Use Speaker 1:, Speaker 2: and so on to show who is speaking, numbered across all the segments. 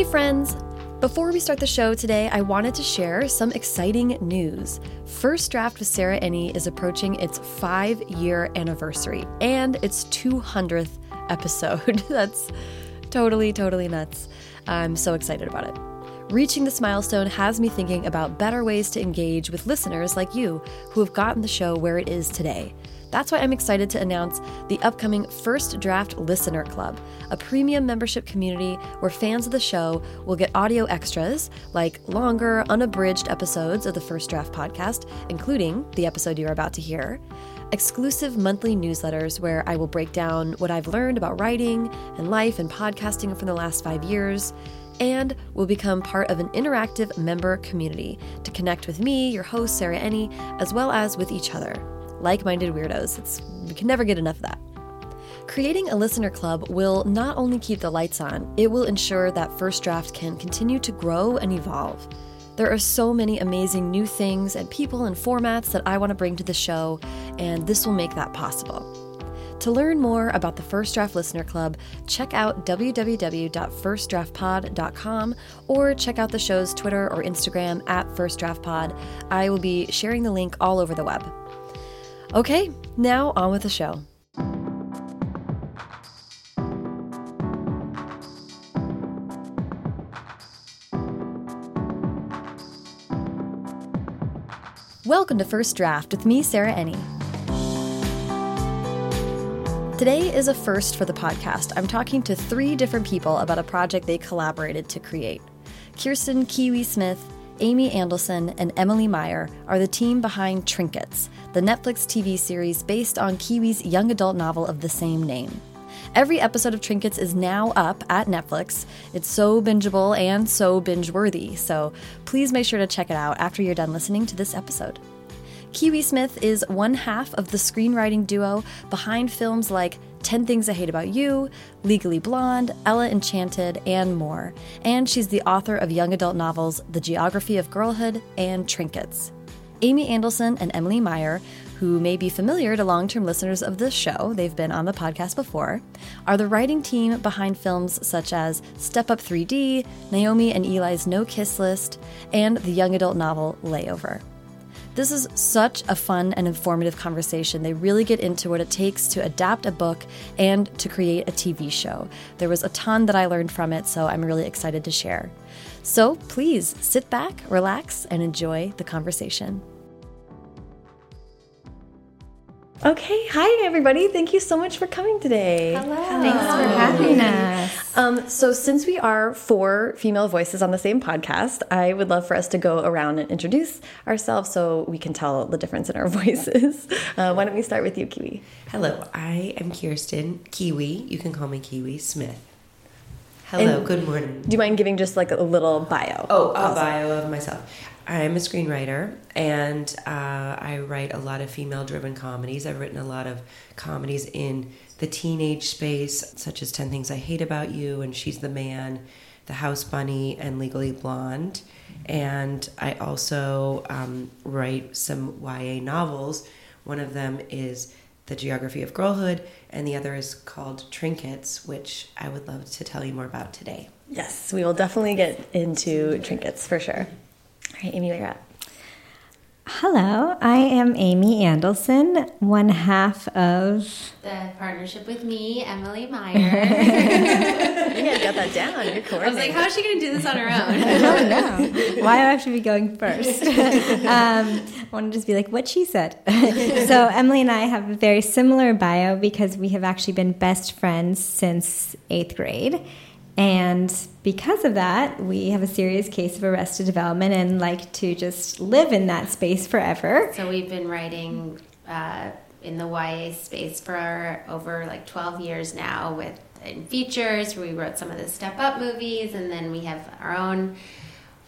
Speaker 1: Hey, friends! Before we start the show today, I wanted to share some exciting news. First Draft with Sarah Enni is approaching its five year anniversary and its 200th episode. That's totally, totally nuts. I'm so excited about it. Reaching this milestone has me thinking about better ways to engage with listeners like you who have gotten the show where it is today. That's why I'm excited to announce the upcoming First Draft Listener Club, a premium membership community where fans of the show will get audio extras like longer, unabridged episodes of the First Draft podcast, including the episode you're about to hear, exclusive monthly newsletters where I will break down what I've learned about writing and life and podcasting from the last five years and will become part of an interactive member community to connect with me, your host, Sarah Enni, as well as with each other like minded weirdos. It's, we can never get enough of that. Creating a listener club will not only keep the lights on, it will ensure that First Draft can continue to grow and evolve. There are so many amazing new things and people and formats that I want to bring to the show, and this will make that possible. To learn more about the First Draft Listener Club, check out www.firstdraftpod.com or check out the show's Twitter or Instagram at First Draft Pod. I will be sharing the link all over the web. Okay, now on with the show. Welcome to First Draft with me, Sarah Enni. Today is a first for the podcast. I'm talking to three different people about a project they collaborated to create. Kirsten Kiwi Smith, Amy Andelson, and Emily Meyer are the team behind Trinkets, the Netflix TV series based on Kiwi's young adult novel of the same name. Every episode of Trinkets is now up at Netflix. It's so bingeable and so binge worthy, so please make sure to check it out after you're done listening to this episode. Kiwi Smith is one half of the screenwriting duo behind films like 10 Things I Hate About You, Legally Blonde, Ella Enchanted, and more. And she's the author of young adult novels The Geography of Girlhood and Trinkets. Amy Andelson and Emily Meyer, who may be familiar to long term listeners of this show, they've been on the podcast before, are the writing team behind films such as Step Up 3D, Naomi and Ely's No Kiss List, and the young adult novel Layover. This is such a fun and informative conversation. They really get into what it takes to adapt a book and to create a TV show. There was a ton that I learned from it, so I'm really excited to share. So please sit back, relax, and enjoy the conversation. Okay, hi everybody. Thank you so much for coming today.
Speaker 2: Hello. Thanks for having us.
Speaker 1: Um, so, since we are four female voices on the same podcast, I would love for us to go around and introduce ourselves so we can tell the difference in our voices. Uh, why don't we start with you, Kiwi?
Speaker 3: Hello, I am Kirsten Kiwi. You can call me Kiwi Smith. Hello, and good morning.
Speaker 1: Do you mind giving just like a little bio?
Speaker 3: Oh, a bio of myself. I'm a screenwriter and uh, I write a lot of female driven comedies. I've written a lot of comedies in the teenage space, such as 10 Things I Hate About You and She's the Man, The House Bunny, and Legally Blonde. And I also um, write some YA novels. One of them is The Geography of Girlhood, and the other is called Trinkets, which I would love to tell you more about today.
Speaker 1: Yes, we will definitely get into trinkets for sure. All right, Amy, you're at.
Speaker 2: Hello, I am Amy Andelson, one half of
Speaker 4: the partnership with me, Emily Meyer.
Speaker 1: you guys got that down. You're
Speaker 4: I was like, how is she going to do this on her own?
Speaker 2: I don't know. Why do I have to be going first? um, I want to just be like what she said. so Emily and I have a very similar bio because we have actually been best friends since eighth grade. And because of that, we have a serious case of arrested development and like to just live in that space forever.
Speaker 4: So we've been writing uh, in the YA space for over like 12 years now with in features. We wrote some of the Step Up movies, and then we have our own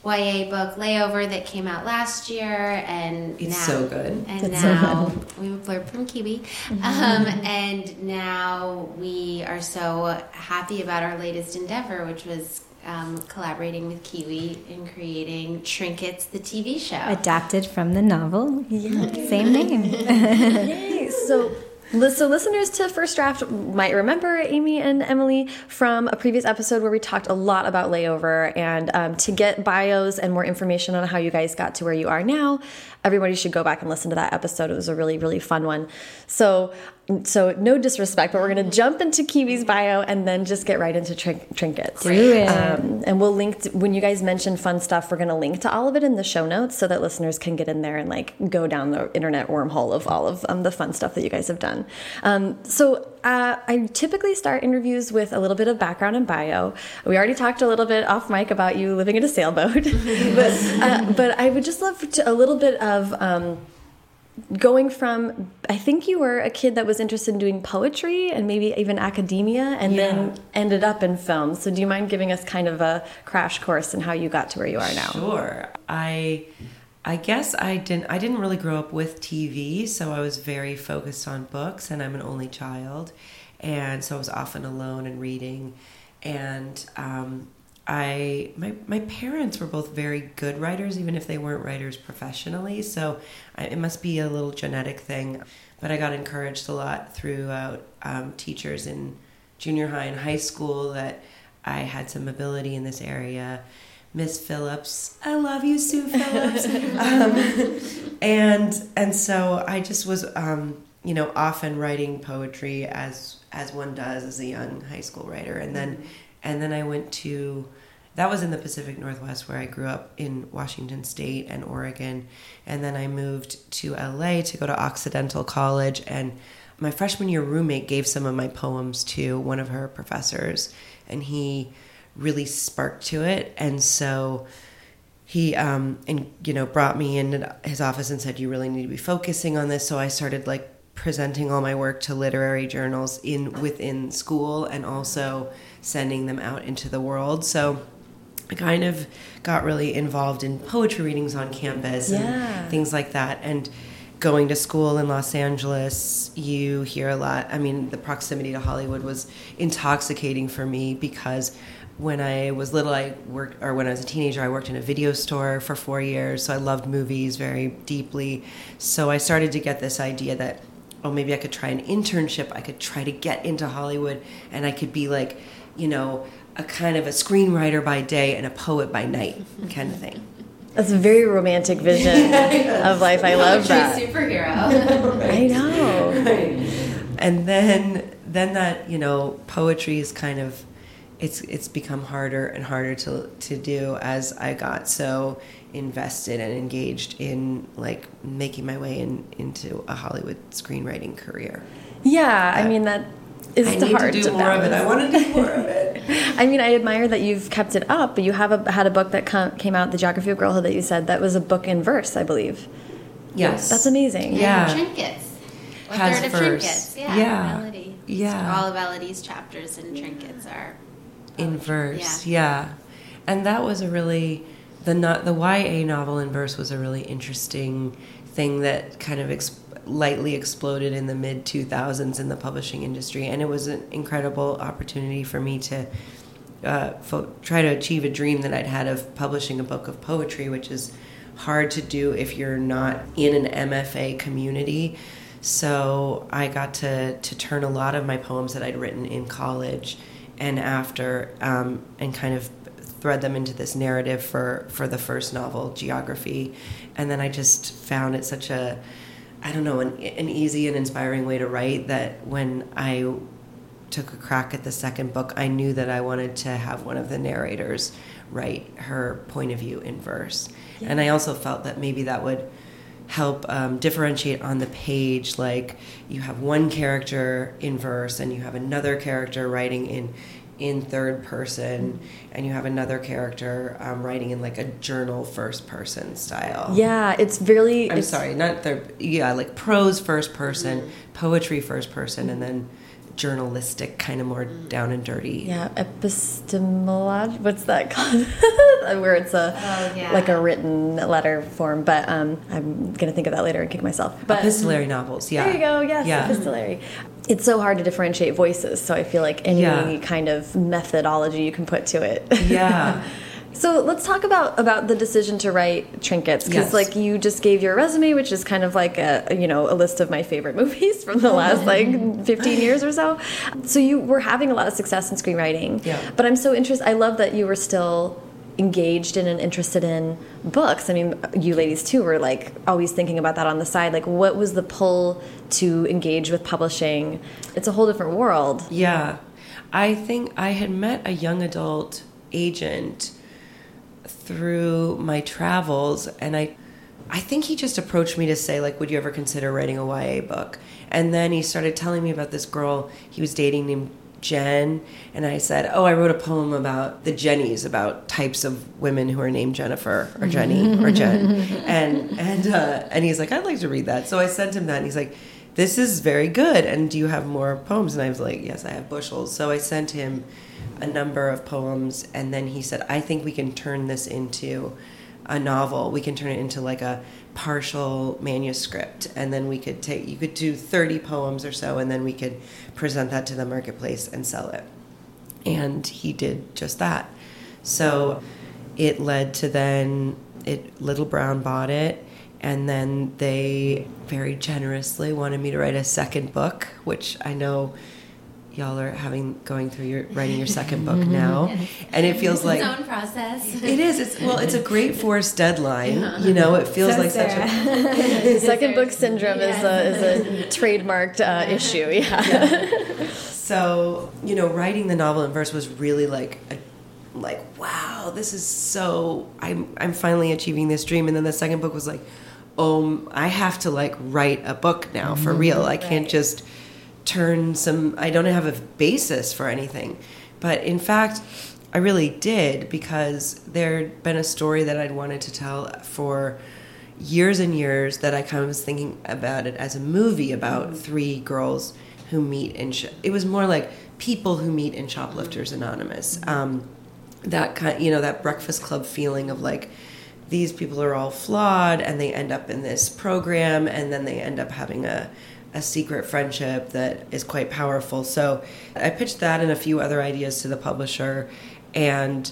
Speaker 4: YA book Layover that came out last year, and
Speaker 3: it's
Speaker 4: now,
Speaker 3: so good.
Speaker 4: And
Speaker 3: it's
Speaker 4: now so we blurb from Kiwi, mm-hmm. um, and now we are so happy about our latest endeavor, which was um, collaborating with Kiwi in creating Trinkets, the TV show,
Speaker 2: adapted from the novel. Yeah. Same name.
Speaker 1: Yay! So So, listeners to First Draft might remember Amy and Emily from a previous episode where we talked a lot about layover. And um, to get bios and more information on how you guys got to where you are now, everybody should go back and listen to that episode. It was a really, really fun one. So, so no disrespect, but we're going to jump into Kiwi's bio and then just get right into trin trinkets.
Speaker 2: Do it.
Speaker 1: Um, and we'll link to, when you guys mention fun stuff. We're going to link to all of it in the show notes so that listeners can get in there and like go down the internet wormhole of all of um, the fun stuff that you guys have done. Um, so uh, I typically start interviews with a little bit of background and bio. We already talked a little bit off mic about you living in a sailboat, but uh, but I would just love to, a little bit of um, going from I think you were a kid that was interested in doing poetry and maybe even academia and
Speaker 3: Yeah.
Speaker 1: then ended up in film. So do you mind giving us kind of a crash course in how you got to where you are now?
Speaker 3: Sure. I I guess I didn't I didn't really grow up with TV, so I was very focused on books and I'm an only child. And so I was often alone and reading and um I my my parents were both very good writers even if they weren't writers professionally, so I, it must be a little genetic thing. But I got encouraged a lot throughout um, teachers in junior high and high school that I had some ability in this area. Miss Phillips, I love you, Sue Phillips. um, and and so I just was, um, you know, often writing poetry as as one does as a young high school writer, and then and then I went to that was in the Pacific Northwest where I grew up in Washington State and Oregon, and then I moved to LA to go to Occidental College and. My freshman year roommate gave some of my poems to one of her professors, and he really sparked to it and so he um and you know brought me in his office and said you really need to be focusing on this so i started like presenting all my work to literary journals in within school and also sending them out into the world so i kind of got really involved in poetry readings on campus
Speaker 1: Yeah.
Speaker 3: and things like that and going to school in Los Angeles, you hear a lot. I mean, the proximity to Hollywood was intoxicating for me because when I was little, I worked, or when I was a teenager, I worked in a video store for four years. So I loved movies very deeply. So I started to get this idea that, oh, maybe I could try an internship. I could try to get into Hollywood and I could be like, you know, a kind of a screenwriter by day and a poet by night kind of thing.
Speaker 1: That's a very romantic vision of life. I love
Speaker 4: Poetry
Speaker 1: that.
Speaker 4: superhero.
Speaker 1: I know.
Speaker 3: and then then that you know poetry is kind of it's it's become harder and harder to to do as I got so invested and engaged in like making my way in into a Hollywood screenwriting career.
Speaker 1: Yeah, I mean that is
Speaker 3: I need
Speaker 1: hard
Speaker 3: to do more of it. I want to do more of it.
Speaker 1: I mean, I admire that you've kept it up, but you have a, had a book that com- came out, The Geography of Girlhood, that you said that was a book in verse, I believe.
Speaker 3: Yes,
Speaker 1: That's amazing.
Speaker 3: Yeah.
Speaker 4: And trinkets. A
Speaker 3: Has
Speaker 4: third of
Speaker 3: verse.
Speaker 4: trinkets. Yeah.
Speaker 3: Yeah.
Speaker 4: Melody.
Speaker 3: Yeah.
Speaker 4: So all of Elodie's chapters and trinkets are
Speaker 3: in verse. Yeah. and that was a really the not the YA novel in verse was a really interesting thing that kind of ex- lightly exploded in the mid 2000s in the publishing industry, and it was an incredible opportunity for me to. Uh, fo- try to achieve a dream that I'd had of publishing a book of poetry, which is hard to do if you're not in an MFA community. So I got to to turn a lot of my poems that I'd written in college and after, um, and kind of thread them into this narrative for for the first novel, Geography, and then I just found it such a I don't know an, an easy and inspiring way to write that when I took a crack at the second book, I knew that I wanted to have one of the narrators write her point of view in verse. And I also felt that maybe that would help um, differentiate on the page. Like you have one character in verse, and you have another character writing in in third person, and you have another character um, writing in like a journal first person style.
Speaker 1: Yeah, it's really.
Speaker 3: I'm
Speaker 1: it's,
Speaker 3: sorry, not third. Yeah, like prose first person, poetry first person, and then journalistic, kind of more down and dirty.
Speaker 1: Yeah, epistemology. What's that called? Where it's a
Speaker 4: Oh, yeah.
Speaker 1: like a written letter form. But um, I'm gonna think of that later and kick myself. But
Speaker 3: Epistolary novels, yeah.
Speaker 1: There you go. Yes,
Speaker 3: Yeah.
Speaker 1: epistolary. It's so hard to differentiate voices, so I feel like any
Speaker 3: Yeah.
Speaker 1: kind of methodology you can put to it.
Speaker 3: Yeah.
Speaker 1: So let's talk about about the decision to write trinkets because
Speaker 3: Yes.
Speaker 1: like you just gave your resume, which is kind of like a you know a list of my favorite movies from the last like 15 years or so. So you were having a lot of success in screenwriting.
Speaker 3: Yeah.
Speaker 1: But I'm so interested. I love that you were still engaged in and interested in books. I mean, you ladies too were like always thinking about that on the side. Like, what was the pull to engage with publishing? It's a whole different world.
Speaker 3: Yeah. I think I had met a young adult agent through my travels and I I think he just approached me to say like would you ever consider writing a YA book? And then he started telling me about this girl he was dating named Jen and I said, "Oh, I wrote a poem about the Jennies, about types of women who are named Jennifer or Jenny or Jen." And and uh, and he's like, "I'd like to read that." So I sent him that and he's like, this is very good. And do you have more poems? And I was like, yes, I have bushels. So I sent him a number of poems. And then he said, I think we can turn this into a novel. We can turn it into like a partial manuscript. And then we could take, you could do 30 poems or so, and then we could present that to the marketplace and sell it. And he did just that. So it led to then, it Little Brown bought it and then they very generously wanted me to write a second book which i know y'all are having going through your writing your second book now. And it feels like
Speaker 4: its own process.
Speaker 3: it is. It's well it's a great forced deadline. You know it feels
Speaker 2: So
Speaker 3: like such a
Speaker 1: Second book syndrome is a, is a trademarked uh, issue. Yeah.
Speaker 3: so you know writing the novel in verse was really like a like wow this is so i'm i'm finally achieving this dream. And then the second book was like oh i have to like write a book now for real. I can't
Speaker 2: Right.
Speaker 3: just turn some i don't have a basis for anything but in fact i really did because there'd been a story that i'd wanted to tell for years and years that I kind of was thinking about it as a movie about three girls who meet in. Sh- it was more like people who meet in Shoplifters Anonymous. Um, that kind, you know, that Breakfast Club feeling of like these people are all flawed and they end up in this program and then they end up having a a secret friendship that is quite powerful. So I pitched that and a few other ideas to the publisher, and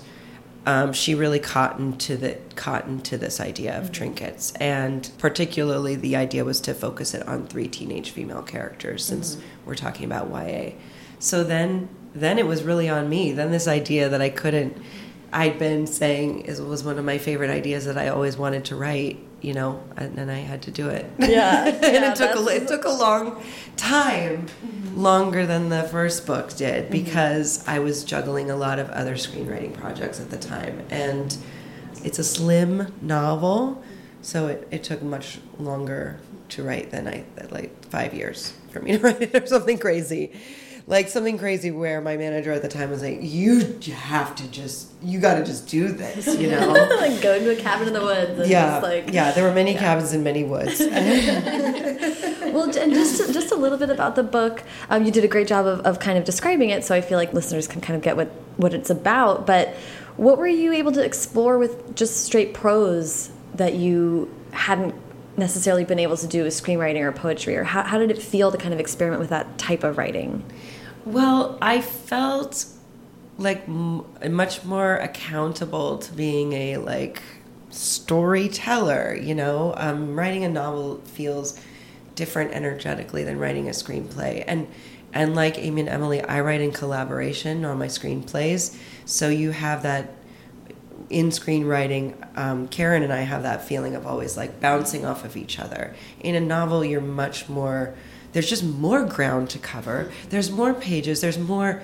Speaker 3: um, she really cottoned to the cottoned to this idea of trinkets, and particularly the idea was to focus it on three teenage female characters, since we're talking about YA. So then, then it was really on me. Then this idea that I couldn't, I'd been saying is was one of my favorite ideas that I always wanted to write. You know, and, and I had to do it.
Speaker 1: Yeah,
Speaker 3: and
Speaker 1: yeah,
Speaker 3: it took a, it took a long time, longer than the first book did,
Speaker 1: Mm-hmm.
Speaker 3: because I was juggling a lot of other screenwriting projects at the time, and it's a slim novel, so it, it took much longer to write than I like five years for me to write it or something crazy. Like something crazy where my manager at the time was like, "You have to just, you got to just do this," you know.
Speaker 1: like go to a cabin in the woods. And
Speaker 3: yeah,
Speaker 1: like,
Speaker 3: yeah. There were many cabins in many woods.
Speaker 1: Well, and just just a little bit about the book. Um, you did a great job of, of kind of describing it, so I feel like listeners can kind of get what what it's about. But what were you able to explore with just straight prose that you hadn't necessarily been able to do with screenwriting or poetry, or how, how did it feel to kind of experiment with that type of writing?
Speaker 3: Well, I felt like much more accountable to being a like storyteller. You know, um, writing a novel feels different energetically than writing a screenplay, and and like Amy and Emily, I write in collaboration on my screenplays, so you have that in screenwriting, um, Karen and I have that feeling of always like bouncing off of each other. In a novel, you're much more, there's just more ground to cover. There's more pages, there's more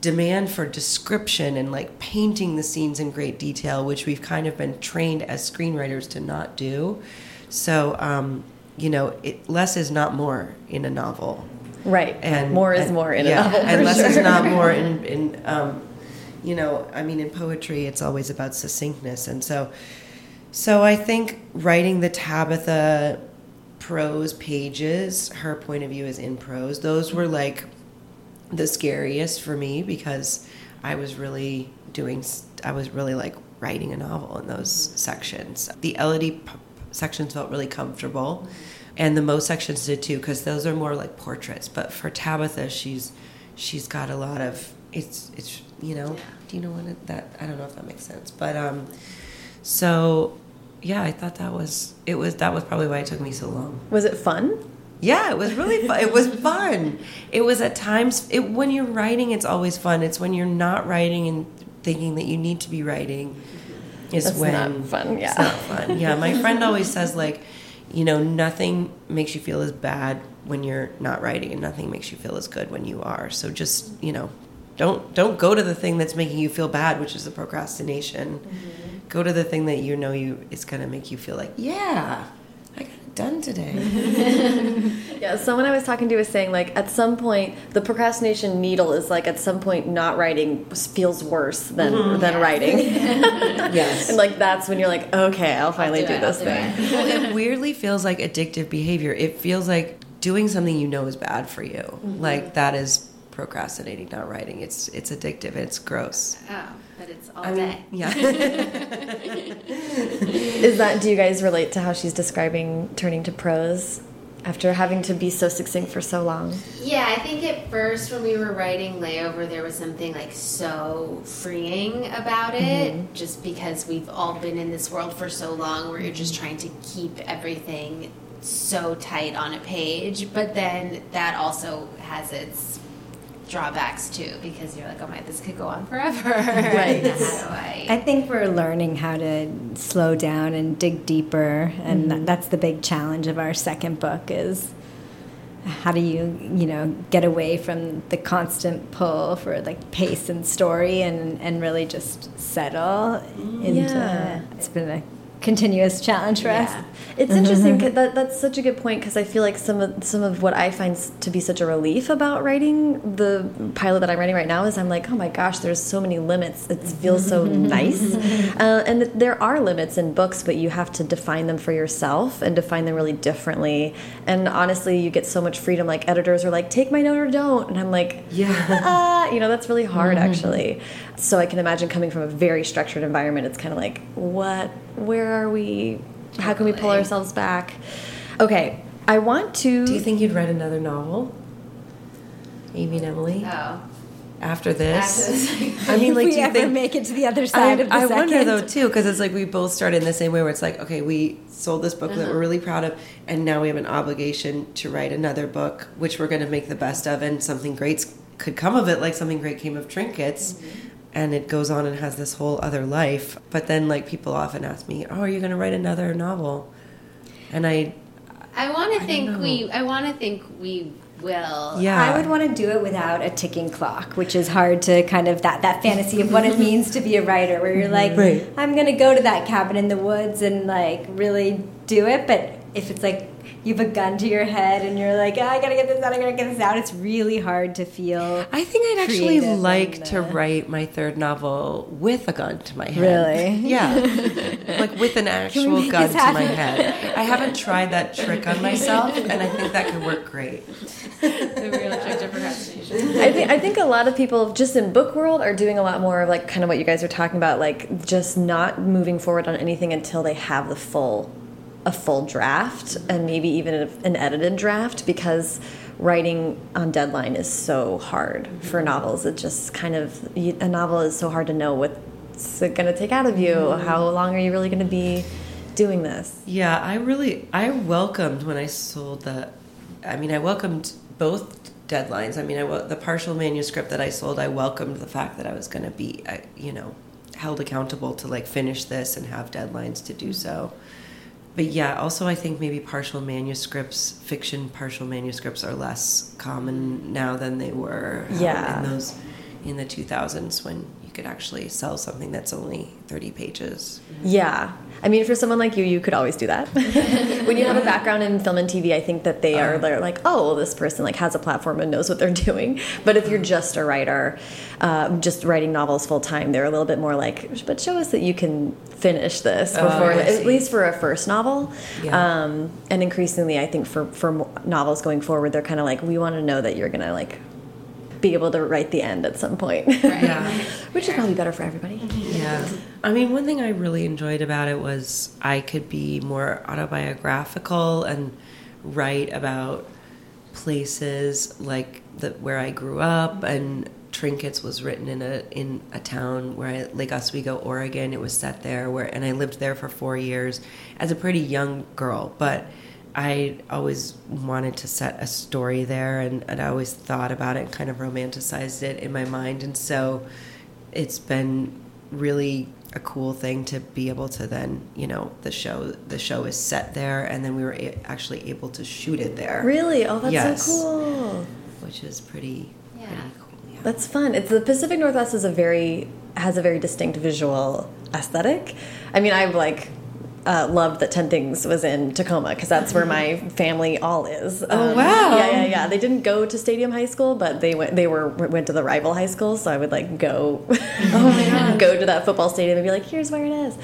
Speaker 3: demand for description and like painting the scenes in great detail, which we've kind of been trained as screenwriters to not do. So, um, you know, it, less is not more in a novel
Speaker 1: Right.
Speaker 3: and
Speaker 1: more is
Speaker 3: and-
Speaker 1: more in
Speaker 3: yeah,
Speaker 1: a novel.
Speaker 3: and less is not more in in um, you know i mean in poetry it's always about succinctness and so so i think writing the tabitha prose pages her point of view is in prose those were like the scariest for me because i was really doing I was really like writing a novel in those sections the elodie p- sections felt really comfortable and the most sections did too because those are more like portraits but for tabitha she's she's got a lot of it's it's you know.
Speaker 4: Yeah.
Speaker 3: Do you know what it, that? I don't know if that makes sense, but um, so yeah, I thought that was it was that was probably why it took me so long.
Speaker 1: Was it fun?
Speaker 3: Yeah, it was really fun. It was fun. It was at times it, when you're writing, it's always fun. It's when you're not writing and thinking that you need to be writing is
Speaker 1: That's
Speaker 3: when
Speaker 1: not fun, yeah.
Speaker 3: it's not fun. Yeah, my friend always says like, you know, nothing makes you feel as bad when you're not writing, and nothing makes you feel as good when you are. So just you know, don't don't go to the thing that's making you feel bad, which is the procrastination. Mm-hmm. Go to the thing that you know you is gonna make you feel like, yeah, I got it done today.
Speaker 1: Yeah, someone I was talking to was saying like at some point the procrastination needle is like at some point not writing feels worse than mm-hmm. than writing,
Speaker 3: yes.
Speaker 1: and like that's when you're like okay I'll finally
Speaker 4: do
Speaker 1: do,
Speaker 4: it,
Speaker 1: this
Speaker 4: I'll do
Speaker 1: thing.
Speaker 4: it.
Speaker 3: well, it weirdly feels like addictive behavior. It feels like doing something you know is bad for you. Mm-hmm. Like that is procrastinating, not writing. It's it's addictive. It's gross.
Speaker 4: Oh, but it's all
Speaker 3: I
Speaker 4: day.
Speaker 3: yeah.
Speaker 1: Is that do you guys relate to how she's describing turning to prose after having to be so succinct for so long?
Speaker 4: Yeah, I think at first when we were writing Layover, there was something like so freeing about it, mm-hmm. just because we've all been in this world for so long where you're just mm-hmm. trying to keep everything so tight on a page. But then that also has its drawbacks too, because you're like, oh my, this could go on forever.
Speaker 1: Right.
Speaker 4: How do I?
Speaker 2: I think we're learning how to slow down and dig deeper, and
Speaker 1: Mm-hmm.
Speaker 2: that's the big challenge of our second book is how do you you know get away from the constant pull for like pace and story and and really just settle into
Speaker 1: Yeah.
Speaker 2: it's been a continuous challenge for us
Speaker 4: Yeah.
Speaker 1: It's interesting 'cause that that's such a good point because I feel like some of some of what I find to be such a relief about writing the pilot that I'm writing right now is I'm like, oh my gosh, there's so many limits. It feels so nice, uh, and there are limits in books, but you have to define them for yourself and define them really differently. And honestly, you get so much freedom. Like editors are like, take my note or don't, and I'm like,
Speaker 3: Yeah.
Speaker 1: ah, you know, that's really hard actually. So I can imagine coming from a very structured environment, it's kind of like, what, where are we? How can we pull ourselves back? Okay, I want to.
Speaker 3: Do you think you'd write another novel? Amy and Emily?
Speaker 4: oh.
Speaker 3: After this?
Speaker 4: After this.
Speaker 3: I mean, like, do you
Speaker 2: ever
Speaker 3: think.
Speaker 2: make it to the other
Speaker 3: I,
Speaker 2: side of the
Speaker 3: I
Speaker 2: second
Speaker 3: wonder though too because it's like we both started in the same way where it's like okay we sold this book
Speaker 2: Uh-huh.
Speaker 3: that we're really proud of and now we have an obligation to write another book which we're going to make the best of and something great could come of it like something great came of trinkets
Speaker 2: Mm-hmm.
Speaker 3: And it goes on and has this whole other life but then like people often ask me oh are you going to write another novel and I
Speaker 4: I want to think we. I want to think we will.
Speaker 3: yeah
Speaker 2: I would want to do it without a ticking clock, which is hard to kind of that that fantasy of what it means to be a writer, where you're like,
Speaker 3: Right.
Speaker 2: I'm going to go to that cabin in the woods and like really do it. But if it's like you have a gun to your head and you're like, "Ah, I gotta get this out, I gotta get this out, it's really hard to feel.
Speaker 3: I think I'd actually like to
Speaker 2: uh,
Speaker 3: write my third novel with a gun to my head.
Speaker 2: Really?
Speaker 3: Yeah. like with an actual gun to my head. I haven't tried that trick on myself, and I think that could work great.
Speaker 4: The real trick to procrastination.
Speaker 1: I think I think a lot of people just in book world are doing a lot more of like kind of what you guys are talking about, like just not moving forward on anything until they have the full a full draft and maybe even a, an edited draft because writing on deadline is so hard for novels. It just kind of a novel is so hard to know what's it going to take out of you. Mm-hmm. How long are you really going to be doing this?
Speaker 3: Yeah, I really I welcomed when I sold the. I mean, I welcomed both deadlines. I mean, I the partial manuscript that I sold. I welcomed the fact that I was going to be, you know, held accountable to like finish this and have deadlines to do so. But yeah, also I think maybe partial manuscripts, fiction partial manuscripts, are less common now than they were um, in those in the 2000s when you could actually sell something that's only 30 pages.
Speaker 1: Yeah. I mean, for someone like you, you could always do that. when you have a background in film and TV, I think that they are they're like, oh, well, this person like has a platform and knows what they're doing. But if you're just a writer, uh, just writing novels full time, they're a little bit more like, but show us that you can finish this
Speaker 3: Oh,
Speaker 1: before,
Speaker 3: I
Speaker 1: at least for a first novel.
Speaker 3: Yeah.
Speaker 1: Um, and increasingly, I think for for novels going forward, they're kind of like, we want to know that you're gonna like be able to write the end at some point,
Speaker 3: Yeah.
Speaker 1: which is probably better for everybody.
Speaker 3: Yeah. I mean, one thing I really enjoyed about it was I could be more autobiographical and write about places like the, where I grew up and Trinkets was written in a in a town where I, Lake Oswego, Oregon. It was set there where, and I lived there for four years as a pretty young girl. But I always wanted to set a story there, and, and I always thought about it and kind of romanticized it in my mind. And so it's been really a cool thing to be able to then you know the show the show is set there and then we were a- actually able to shoot it there
Speaker 1: Really? Oh, that's
Speaker 3: Yes.
Speaker 1: so cool.
Speaker 3: which is pretty
Speaker 4: Yeah.
Speaker 3: pretty cool yeah.
Speaker 1: That's fun. It's the Pacific Northwest is a very has a very distinct visual aesthetic. I mean, i'm like uh, loved that Ten Things was in Tacoma because that's where my family all is.
Speaker 3: Oh,
Speaker 1: Um,
Speaker 3: wow.
Speaker 1: Yeah, yeah, yeah. They didn't go to Stadium High School, but they went. They were went to the rival high school, so I would like go, go to that football stadium and be like, "Here's where it is."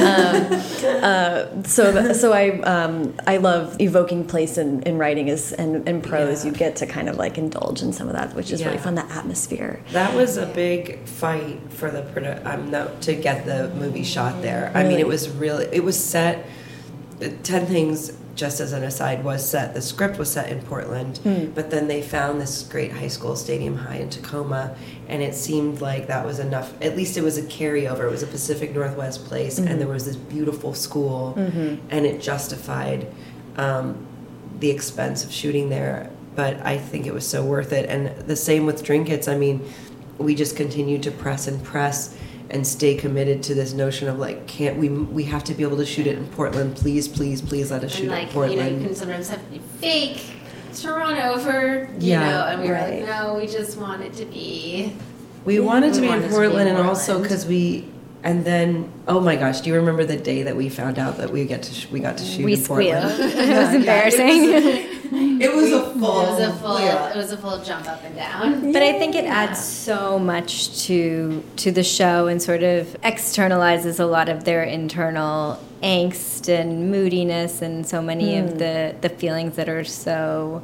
Speaker 1: um, uh, so, so I um, I love evoking place in, in writing is and in prose.
Speaker 3: Yeah.
Speaker 1: You get to kind of like indulge in some of that, which is really fun. That atmosphere.
Speaker 3: That was a big fight for the um, no, to get the movie shot there. I mean, it was really it was set. Ten Things, just as an aside, was set. The script was set in Portland,
Speaker 1: Hmm.
Speaker 3: but then they found this great high school, Stadium High in Tacoma, and it seemed like that was enough. At least it was a carryover. It was a Pacific Northwest place,
Speaker 1: Mm-hmm.
Speaker 3: and there was this beautiful school, and it justified um, the expense of shooting there. But I think it was so worth it. And the same with Trinkets. I mean, we just continued to press and press and stay committed to this notion of like, can't we? We have to be able to shoot it in Portland. Please, please, please let us shoot
Speaker 4: and
Speaker 3: it
Speaker 4: like
Speaker 3: in
Speaker 4: you
Speaker 3: Portland.
Speaker 4: know, you can sometimes have fake Toronto for you
Speaker 3: Yeah,
Speaker 4: know, and we were
Speaker 1: right.
Speaker 4: like, no, we just want it to be.
Speaker 3: we wanted to be in
Speaker 4: to be in
Speaker 3: Portland, and also because we. And then, oh my gosh, do you remember the day that we found out that we get to sh- we got to shoot
Speaker 2: We
Speaker 3: in Portland?
Speaker 2: squealed. it was embarrassing.
Speaker 3: It was a full.
Speaker 4: it was a full.
Speaker 3: yeah.
Speaker 4: It was a full jump up and down.
Speaker 2: But I think it adds so much to to the show and sort of externalizes a lot of their internal angst and moodiness and so many of hmm. the the feelings that are so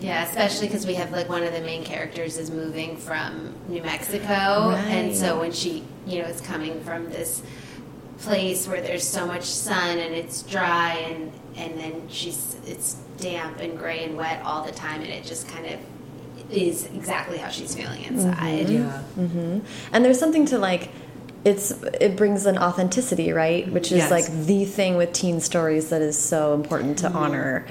Speaker 4: Yeah, especially because we have like one of the main characters is moving from New Mexico, and so when she, you know, it's coming from this place where there's so much sun and it's dry, and and then she's it's damp and gray and wet all the time, and it just kind of is exactly how she's feeling inside. Mm-hmm.
Speaker 3: Yeah. Mm-hmm.
Speaker 1: And there's something to like it's it brings an authenticity, right? Which is
Speaker 3: Yes.
Speaker 1: like the thing with teen stories that is so important to mm-hmm. honor.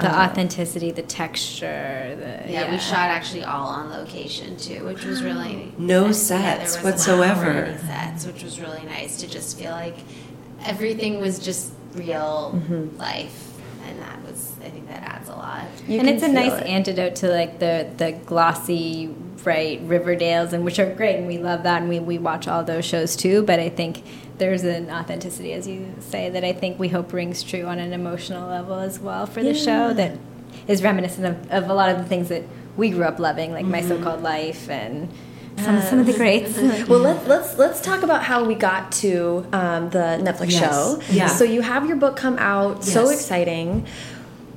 Speaker 2: The authenticity, the texture, the
Speaker 4: Yeah, we shot actually all on location too, which was really
Speaker 3: No
Speaker 4: nice. Yeah, there
Speaker 3: sets
Speaker 4: was
Speaker 3: whatsoever.
Speaker 4: Any sets, which was really nice to just feel like everything was just real
Speaker 3: Mm-hmm.
Speaker 4: life, and that was I think that adds a lot.
Speaker 1: You
Speaker 2: and it's a nice
Speaker 1: it.
Speaker 2: antidote to like the the glossy bright riverdales and which are great and we love that and we, we watch all those shows too but i think there's an authenticity as you say that i think we hope rings true on an emotional level as well for the show that is reminiscent of, of a lot of the things that we grew up loving like my so-called life and some, some of the greats
Speaker 1: Well, let's let's let's talk about how we got to um, the Netflix
Speaker 3: Yes.
Speaker 1: show.
Speaker 3: Yeah.
Speaker 1: So you have your book come out. So exciting.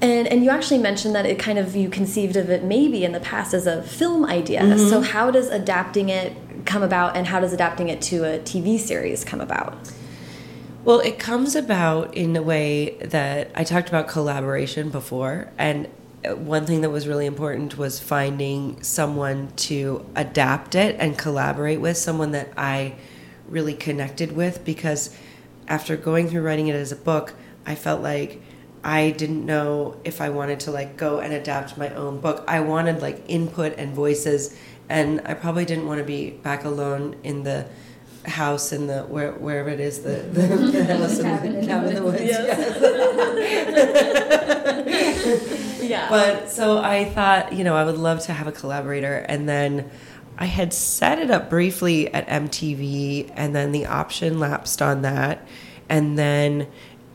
Speaker 1: And, and you actually mentioned that it kind of you conceived of it maybe in the past as a film idea.
Speaker 3: Mm-hmm.
Speaker 1: So how does adapting it come about, and how does adapting it to a TV series come about?
Speaker 3: Well, it comes about in a way that I talked about collaboration before, and uh, one thing that was really important was finding someone to adapt it and collaborate with, someone that I really connected with because after going through writing it as a book, I felt like I didn't know if I wanted to like go and adapt my own book. I wanted like input and voices and I probably didn't want to be back alone in the house in the where wherever it is the the, the house in the cabin in the woods.
Speaker 1: Yeah.
Speaker 3: But so I thought, you know, I would love to have a collaborator. And then I had set it up briefly at MTV, and then the option lapsed on that. And then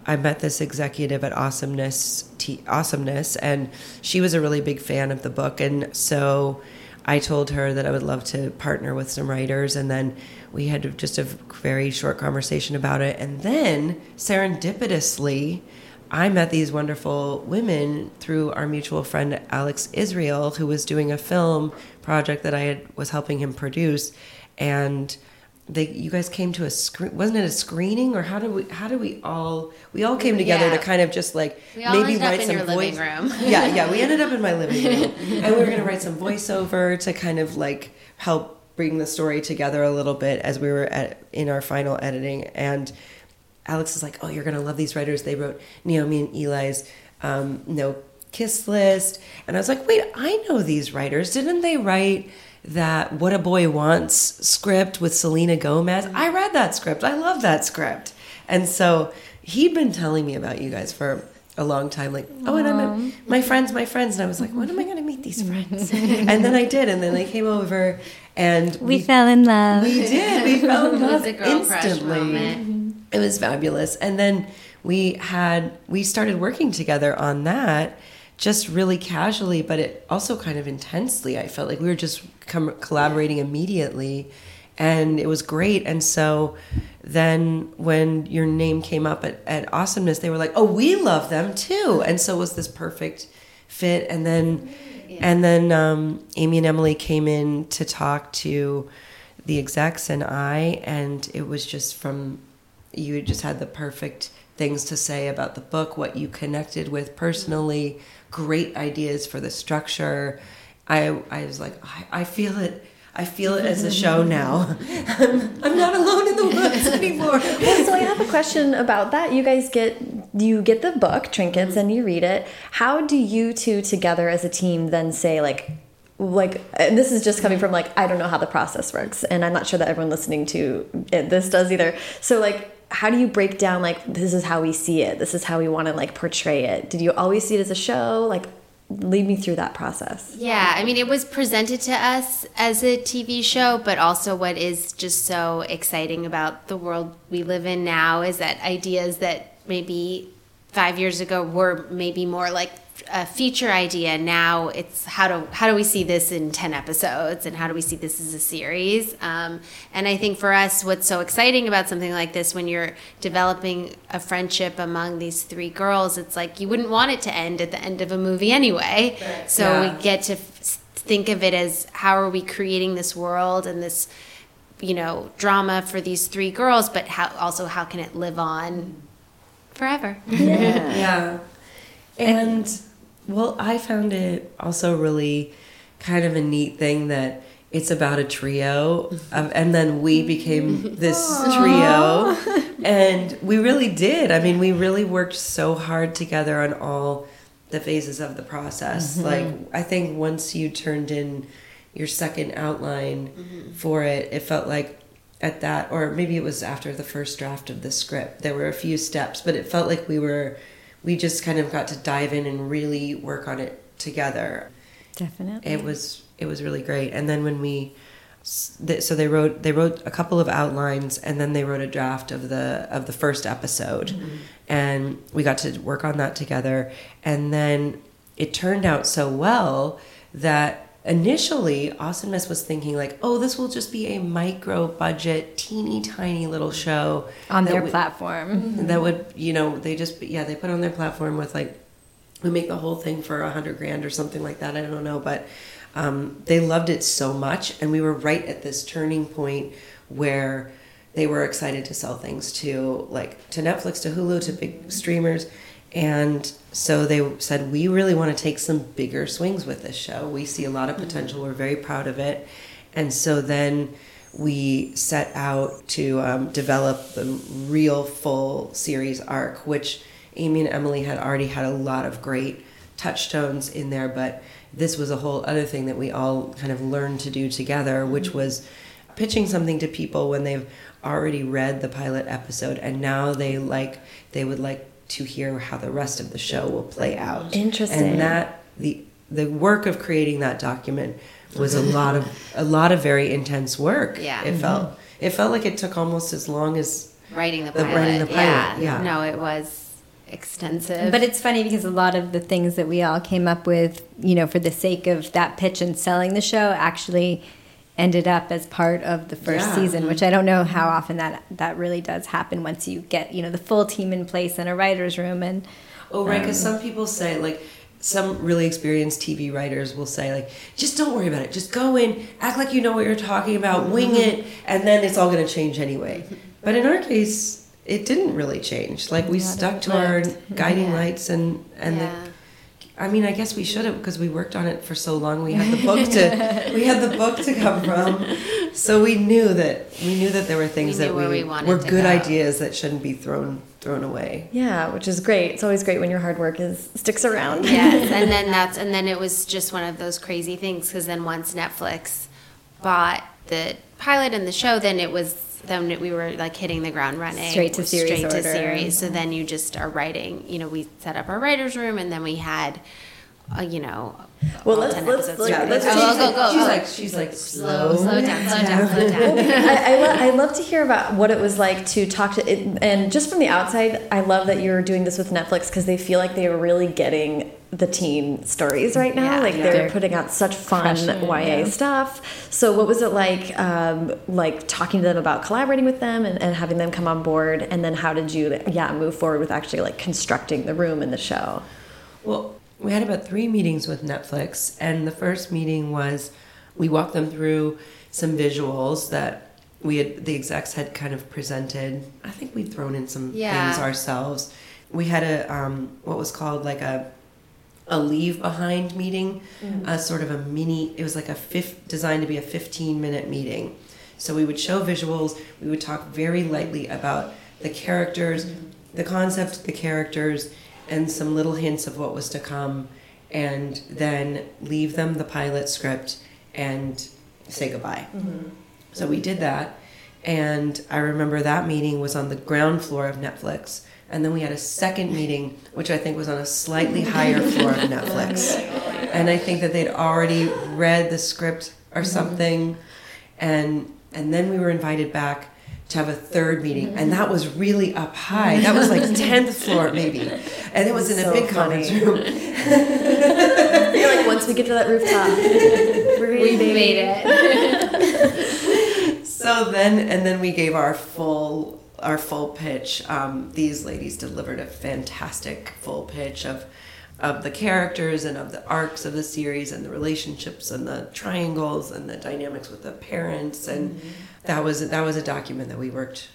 Speaker 3: I met this executive at Awesomeness, T- Awesomeness, and she was a really big fan of the book. And so I told her that I would love to partner with some writers. And then we had just a very short conversation about it. And then serendipitously, I met these wonderful women through our mutual friend Alex Israel, who was doing a film project that I had, was helping him produce, and they you guys came to a screen wasn't it a screening or how did we how did we all we all came together
Speaker 4: Yeah.
Speaker 3: to kind of just like
Speaker 4: We all
Speaker 3: maybe
Speaker 4: ended up
Speaker 3: write
Speaker 4: in
Speaker 3: some
Speaker 4: your living
Speaker 3: voice
Speaker 4: room.
Speaker 3: yeah yeah we ended up in my living room and we were going to write some voiceover to kind of like help bring the story together a little bit as we were at in our final editing and Alex is like, "Oh, you're gonna love these writers. They wrote Naomi and Ely's um, No Kiss List," and I was like, "Wait, I know these writers. Didn't they write that What a Boy Wants script with Selena Gomez? I read that script. I love that script." And so he'd been telling me about you guys for a long time, like, "Oh, and I'm my friends, my friends," and I was like, "When am I gonna meet these friends?" and then I did, and then they came over, and
Speaker 2: We fell in love.
Speaker 3: we did. We fell in love
Speaker 4: a girl crush
Speaker 3: instantly. It was fabulous. And then we had we started working together on that just really casually, but it also kind of intensely. I felt like we were just com- collaborating immediately and it was great. And so then when your name came up at, at Awesomeness, they were like, "Oh, we love them too." And so it was this perfect fit. And then and then um, Amy and Emily came in to talk to the execs and I, and it was just from you just had the perfect things to say about the book, what you connected with personally, great ideas for the structure. I I was like, I, I feel it. I feel it as a show now. I'm, I'm not alone in the woods anymore.
Speaker 5: Well, so I have a question about that. You guys get you get the book Trinkets and you read it. How do you two together as a team then say like like and this is just coming from like I don't know how the process works and I'm not sure that everyone listening to it, this does either. So like how do you break down like this is how we see it. This is how we want to like portray it. Did you always see it as a show? Like lead me through that process.
Speaker 4: Yeah, I mean, it was presented to us as a TV show, but also what is just so exciting about the world we live in now is that ideas that maybe five years ago were maybe more like a feature idea. Now it's how do how do we see this in ten episodes, and how do we see this as a series? Um, and I think for us, what's so exciting about something like this, when you're developing a friendship among these three girls, it's like you wouldn't want it to end at the end of a movie anyway. So
Speaker 3: Yeah.
Speaker 4: we get to f- think of it as how are we creating this world and this you know drama for these three girls but how also how can it live on forever
Speaker 3: yeah. And well, I found it also really kind of a neat thing that it's about a trio, of, and then we became this trio, and we really did. I mean, we really worked so hard together on all the phases of the process. Mm-hmm. Like, I think once you turned in your second outline mm-hmm. for it, it felt like at that, or maybe it was after the first draft of the script, there were a few steps, but it felt like we were, we just kind of got to dive in and really work on it together.
Speaker 2: Definitely.
Speaker 3: It was it was really great. And then when we so they wrote they wrote a couple of outlines and then they wrote a draft of the of the first episode mm-hmm. and we got to work on that together and then it turned out so well that initially awesomeness was thinking like oh this will just be a micro budget teeny tiny little show
Speaker 2: on their
Speaker 3: would-
Speaker 2: platform.
Speaker 3: that would you know they just yeah they put on their platform with like we make the whole thing for a hundred grand or something like that i don't know but um, they loved it so much and we were right at this turning point where they were excited to sell things to like to netflix to hulu to big streamers and so they said we really want to take some bigger swings with this show. We see a lot of potential. We're very proud of it. And so then we set out to um, develop the real full series arc, which Amy and Emily had already had a lot of great touchstones in there, but this was a whole other thing that we all kind of learned to do together, which was pitching something to people when they've already read the pilot episode and now they like they would like to hear how the rest of the show will play out.
Speaker 5: Interesting.
Speaker 3: And that the the work of creating that document was a lot of a lot of very intense work.
Speaker 4: Yeah.
Speaker 3: It mm-hmm. felt it felt like it took almost as long as
Speaker 4: writing the
Speaker 3: The-
Speaker 4: pilot,
Speaker 3: writing the pilot,
Speaker 4: yeah.
Speaker 3: yeah.
Speaker 4: no it was extensive
Speaker 2: But it's funny because a lot of the things that we all came up with, you know, for the sake of that pitch and selling the show, actually ended up as part of the first
Speaker 3: Yeah.
Speaker 2: season, which I don't know how mm-hmm. often that that really does happen once you get you know the full team in place in a writer's room and
Speaker 3: Oh, right. Because um, some people say, like, some really experienced TV writers will say like, just don't worry about it. Just go in, act like you know what you're talking about, wing
Speaker 2: Mm-hmm.
Speaker 3: it, and then it's all going to change anyway. Mm-hmm. But in our case, it didn't really change. Like we
Speaker 2: Not
Speaker 3: stuck to our
Speaker 2: mm-hmm.
Speaker 3: guiding
Speaker 4: Yeah.
Speaker 3: lights and and
Speaker 4: yeah.
Speaker 3: the I mean, I guess we should have because we worked on it for so long. We had the book to we had the book to come from, so we knew that we knew that there were things
Speaker 4: We
Speaker 3: that we,
Speaker 4: we
Speaker 3: were good
Speaker 4: go.
Speaker 3: ideas that shouldn't be thrown thrown away.
Speaker 5: Yeah, which is great. It's always great when your hard work is sticks around.
Speaker 4: yes, and then that's and then it was just one of those crazy things because then once Netflix bought the pilot and the show, then it was then we were like hitting the ground running
Speaker 2: Straight to series
Speaker 4: straight to series. So then you just are writing. You know, we set up our writers' room, and then we had, uh, you know,
Speaker 5: Well,
Speaker 4: all
Speaker 5: let's- let's-
Speaker 4: episodes.
Speaker 5: let's-
Speaker 4: Oh,
Speaker 5: let's
Speaker 4: go, go, go,
Speaker 3: she's like she's like
Speaker 4: slow, slow down, slow down, slow down.
Speaker 5: I, I, lo- I love to hear about what it was like to talk to it, and just from the outside, I love that you're doing this with Netflix because they feel like they are really getting the teen stories right now.
Speaker 4: Yeah.
Speaker 5: like
Speaker 4: Yeah.
Speaker 5: they're
Speaker 2: They're
Speaker 5: putting out such fun
Speaker 2: crushing
Speaker 5: YA
Speaker 2: yeah.
Speaker 5: stuff. So, what was it like, um, like talking to them about collaborating with them and, and having them come on board? And then, how did you, yeah, move forward with actually like constructing the room and the show?
Speaker 3: Well, we had about three meetings with Netflix, and the first meeting was we walked them through some visuals that we had the execs had kind of presented. I think we'd thrown in some
Speaker 4: Yeah.
Speaker 3: things ourselves. We had a um, what was called like a a leave behind meeting, mm. a sort of a mini. It was like a fifth designed to be a fifteen minute meeting. So we would show visuals. We would talk very lightly about the characters, mm-hmm. the concept, the characters, and some little hints of what was to come, and then leave them the pilot script and say goodbye. Mm-hmm. So we did that, and I remember that meeting was on the ground floor of Netflix, and then we had a second meeting, which I think was on a slightly higher floor of Netflix, and I think that they'd already read the script or mm-hmm. something, and and then we were invited back to have a third meeting, and that was really up high. That was like tenth floor maybe, and it was in a big
Speaker 5: funny.
Speaker 3: conference room.
Speaker 5: You're like, once we get to that rooftop, we're
Speaker 4: We
Speaker 5: in, baby.
Speaker 4: made it.
Speaker 3: So then, and then we gave our full our full pitch. Um, these ladies delivered a fantastic full pitch of of the characters and of the arcs of the series and the relationships and the triangles and the dynamics with the parents and that was that was a document that we worked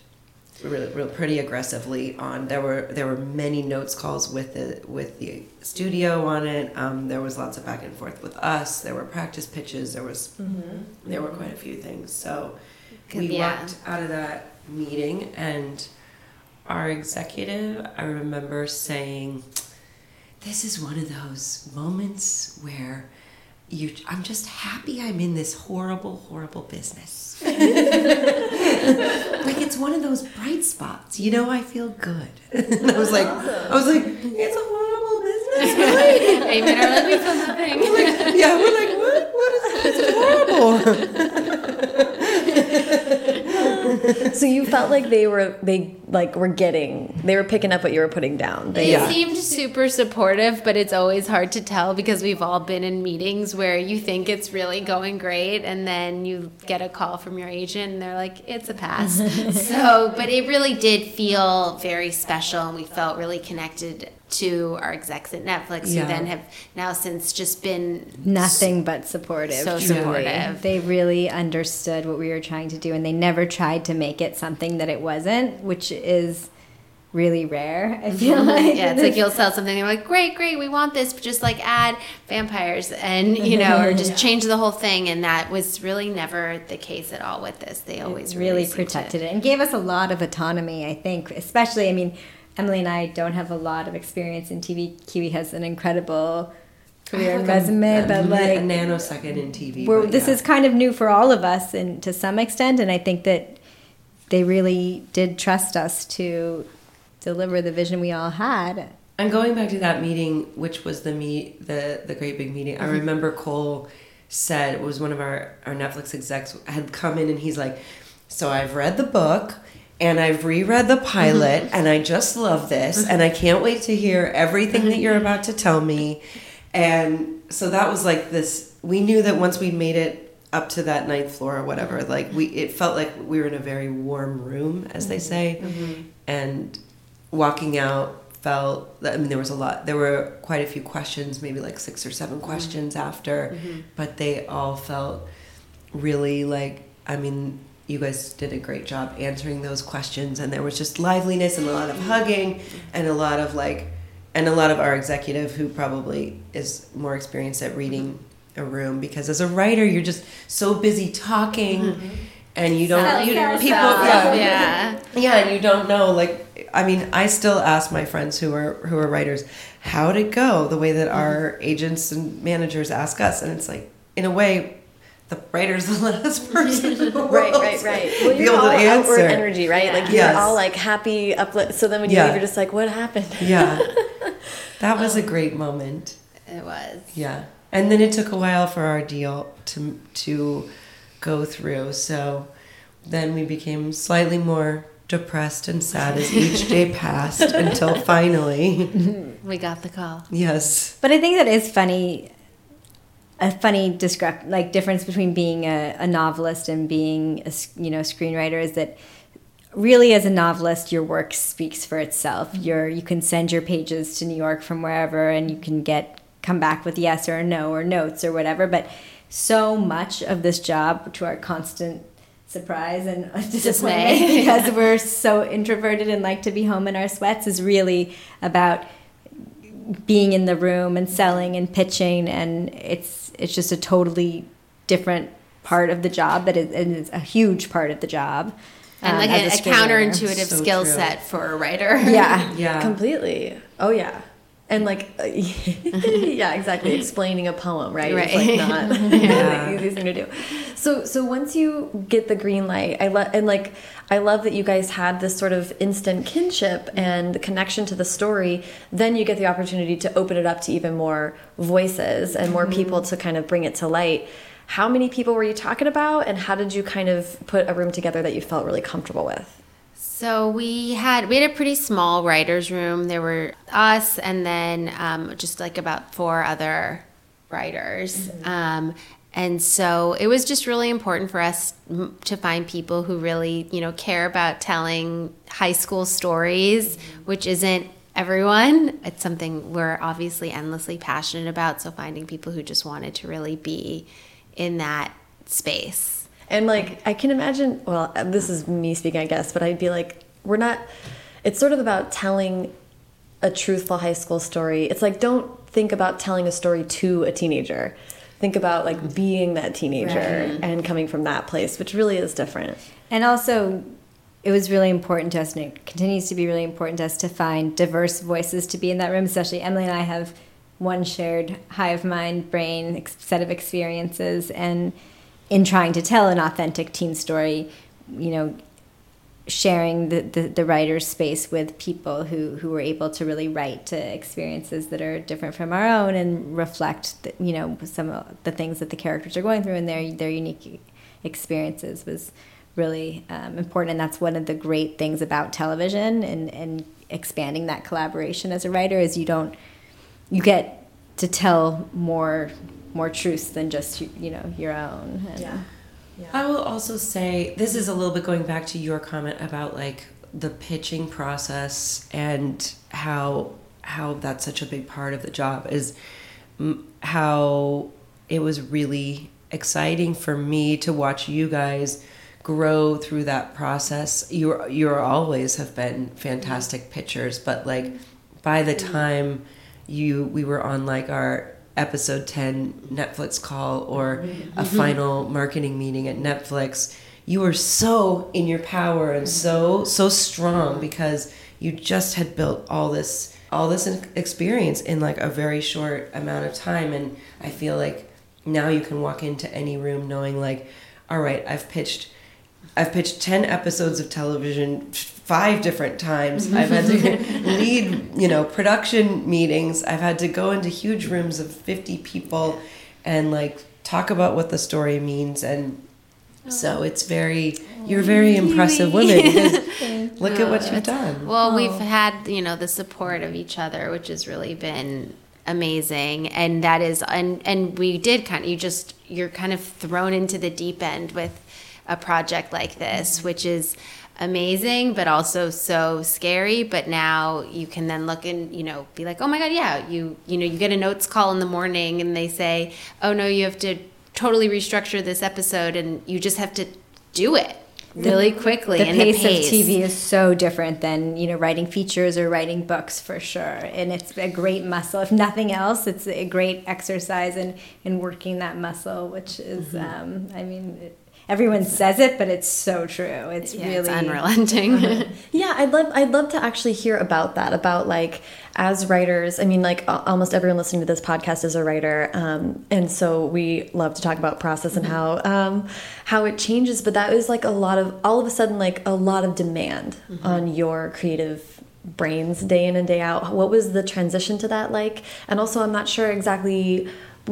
Speaker 3: really, really pretty aggressively on. There were there were many notes calls with the with the studio on it. Um, there was lots of back and forth with us. There were practice pitches. There was there were quite a few things. So we
Speaker 4: Yeah.
Speaker 3: walked out of that meeting and our executive, I remember saying, "This is one of those moments where." You, I'm just happy I'm in this horrible, horrible business. like it's one of those bright spots, you know. I feel good, and I was like, I was like, it's a horrible business, really?
Speaker 4: Amen. Or let me feel nothing.
Speaker 3: yeah, we're like, what? What is this? It's horrible.
Speaker 5: So you felt like they were they like were getting they were picking up what you were putting down. They,
Speaker 4: They
Speaker 3: Yeah.
Speaker 4: seemed super supportive, but it's always hard to tell because we've all been in meetings where you think it's really going great and then you get a call from your agent and they're like, it's a pass. so, but it really did feel very special and we felt really connected to our execs at Netflix
Speaker 3: Yeah.
Speaker 4: who then have now since just been
Speaker 2: Nothing but supportive.
Speaker 4: So
Speaker 2: truly.
Speaker 4: supportive.
Speaker 2: They really understood what we were trying to do, and they never tried to make it something that it wasn't, which is really rare. I mm-hmm. feel like.
Speaker 4: yeah, it's like you'll sell something. And they're like, great, great, we want this, but just like add vampires and you know, or just change the whole thing. And that was really never the case at all with this. They always
Speaker 2: really,
Speaker 4: really, seemed to-
Speaker 2: protected it and gave us a lot of autonomy. I think, especially, I mean, Emily and I don't have a lot of experience in TV. Kiwi has an incredible career and
Speaker 3: Like a-
Speaker 2: resume,
Speaker 3: a
Speaker 2: but like
Speaker 3: a nanosecond in TV.
Speaker 2: we're,
Speaker 3: but
Speaker 2: this is kind of new for all of us and to some extent and i think that they really did trust us to deliver the vision we all had
Speaker 3: And going back to that meeting, which was the meet the the great big meeting,
Speaker 2: Mm-hmm.
Speaker 3: I remember Cole said it was one of our our Netflix execs had come in and he's like, "So I've read the book." And I've reread the pilot,
Speaker 2: Mm-hmm.
Speaker 3: and I just love this, mm-hmm. and I can't wait to hear everything that mm-hmm. you're about to tell me. And so that was like this. We knew that once we made it up to that ninth floor or whatever, like we, it felt like we were in a very warm room, as they say, mm-hmm. and walking out felt I mean there was a lot there were quite a few questions, maybe like six or seven questions after, but they all felt really like I mean you guys did a great job answering those questions and there was just liveliness and a lot of hugging and a lot of like and a lot of our executive who probably is more experienced at reading a room because as a writer you're just so busy talking mm-hmm. and you don't
Speaker 4: Selling
Speaker 3: you,
Speaker 4: yourself.
Speaker 3: people yeah,
Speaker 4: yeah.
Speaker 3: yeah and you don't know like i mean i still ask my friends who are who are writers how'd it go the way that mm-hmm. our agents and managers ask us and it's like in a way the writer's the last person in the
Speaker 1: Right,
Speaker 3: world
Speaker 1: right, right.
Speaker 3: to
Speaker 1: Well,
Speaker 3: be
Speaker 1: you're
Speaker 3: able
Speaker 1: all
Speaker 3: to
Speaker 1: outward energy, right? Like you're
Speaker 3: Yes.
Speaker 1: all like happy, uplift. So then when you
Speaker 3: Yeah.
Speaker 1: leave, you're just like, what happened?
Speaker 3: yeah that was a um, great moment
Speaker 4: It was.
Speaker 3: Yeah, and then it took a while for our deal to to go through. So then we became slightly more depressed and sad as each day passed until finally,
Speaker 4: We got the call.
Speaker 3: yes,
Speaker 2: But I think that is funny. A funny discrep like difference between being a, a novelist and being a you know screenwriter is that really as a novelist your work speaks for itself. Mm-hmm. You're you can send your pages to New York from wherever and you can get come back with yes or no or notes or whatever. But so much of this job, to our constant surprise and disappointment,
Speaker 4: Dismay.
Speaker 2: because we're so introverted and like to be home in our sweats, is really about being in the room and selling and pitching and it's it's just a totally different part of the job that is, and it's a huge part of the job
Speaker 4: And
Speaker 2: um,
Speaker 4: like
Speaker 2: as
Speaker 4: a, a
Speaker 2: screenwriter.
Speaker 4: counterintuitive
Speaker 3: So
Speaker 4: skill
Speaker 3: true.
Speaker 4: set for a writer.
Speaker 2: yeah
Speaker 3: yeah,
Speaker 1: Completely. Oh yeah. And like, yeah, exactly. Explaining a poem, right? It's
Speaker 4: Right.
Speaker 1: like not
Speaker 3: Yeah.
Speaker 1: the easiest thing to do. So, so once you get the green light, I love and like, I love that you guys had this sort of instant kinship and the connection to the story. Then you get the opportunity to open it up to even more voices and more mm-hmm. people to kind of bring it to light. How many people were you talking about, and how did you kind of put a room together that you felt really comfortable with?
Speaker 4: So we had we had a pretty small writers' room. There were us, and then um, just like about four other writers. Um, and so it was just really important for us m- to find people who really, you know, care about telling high school stories, which isn't everyone. It's something we're obviously endlessly passionate about. So finding people who just wanted to really be in that space.
Speaker 1: And like, I can imagine, well, this is me speaking, I guess, but I'd be like, we're not, it's sort of about telling a truthful high school story. It's like, don't think about telling a story to a teenager. Think about like being that teenager and coming from that place, which really is different.
Speaker 2: and also it was really important to us and it continues to be really important to us to find diverse voices to be in that room especially emily and i have one shared hive mind brain set of experiences and in trying to tell an authentic teen story you know sharing the, the, the writer's space with people who, who were able to really write to experiences that are different from our own and reflect the, you know some of the things that the characters are going through and their their unique experiences was really um, important. And that's one of the great things about television and, and expanding that collaboration as a writer is you don't you get to tell more more truths than just you know your own and,
Speaker 3: I will also say this is a little bit going back to your comment about like the pitching process and how how that's such a big part of the job is how it was really exciting for me to watch you guys grow through that process. You you always have been fantastic mm-hmm. pitchers, but like by the mm-hmm. time you we were on like our episode 10 Netflix call or a mm-hmm. Mm-hmm. final marketing meeting at Netflix, you were so in your power and so so strong because you just had built all this all this experience in like a very short amount of time. And I feel like now you can walk into any room knowing like all right, I've pitched I've pitched 10 episodes of television five different times. I've had to lead, you know, production meetings. I've had to go into huge rooms of 50 people and like talk about what the story means and so oh. it's very you're very impressive women because look at what you've done.
Speaker 4: Well, we've oh. had, you know, the support of each other, which has really been amazing. And that is, and, and we did kind of, you just, you're kind of thrown into the deep end with a project like this, which is amazing but also so scary but now you can then look and you know be like oh my god yeah you you know you get a notes call in the morning and they say oh no you have to totally restructure this episode and you just have to do it really quickly
Speaker 2: the
Speaker 4: and
Speaker 2: pace,
Speaker 4: the pace
Speaker 2: of TV is so different than you know writing features or writing books for sure, and it's a great muscle. If nothing else, it's a great exercise in in working that muscle, which is,
Speaker 4: Mm-hmm.
Speaker 2: um, I mean. It, Everyone says it, but it's so true. It's
Speaker 4: Yeah,
Speaker 2: really
Speaker 4: it's unrelenting
Speaker 1: Yeah, I'd love I'd love to actually hear about that. About like as writers. I mean, like almost everyone listening to this podcast is a writer, um, and so we love to talk about process and how um, how it changes. But that was like a lot of all of a sudden like a lot of demand on your creative brains day in and day out. What was the transition to that like? And also, I'm not sure exactly.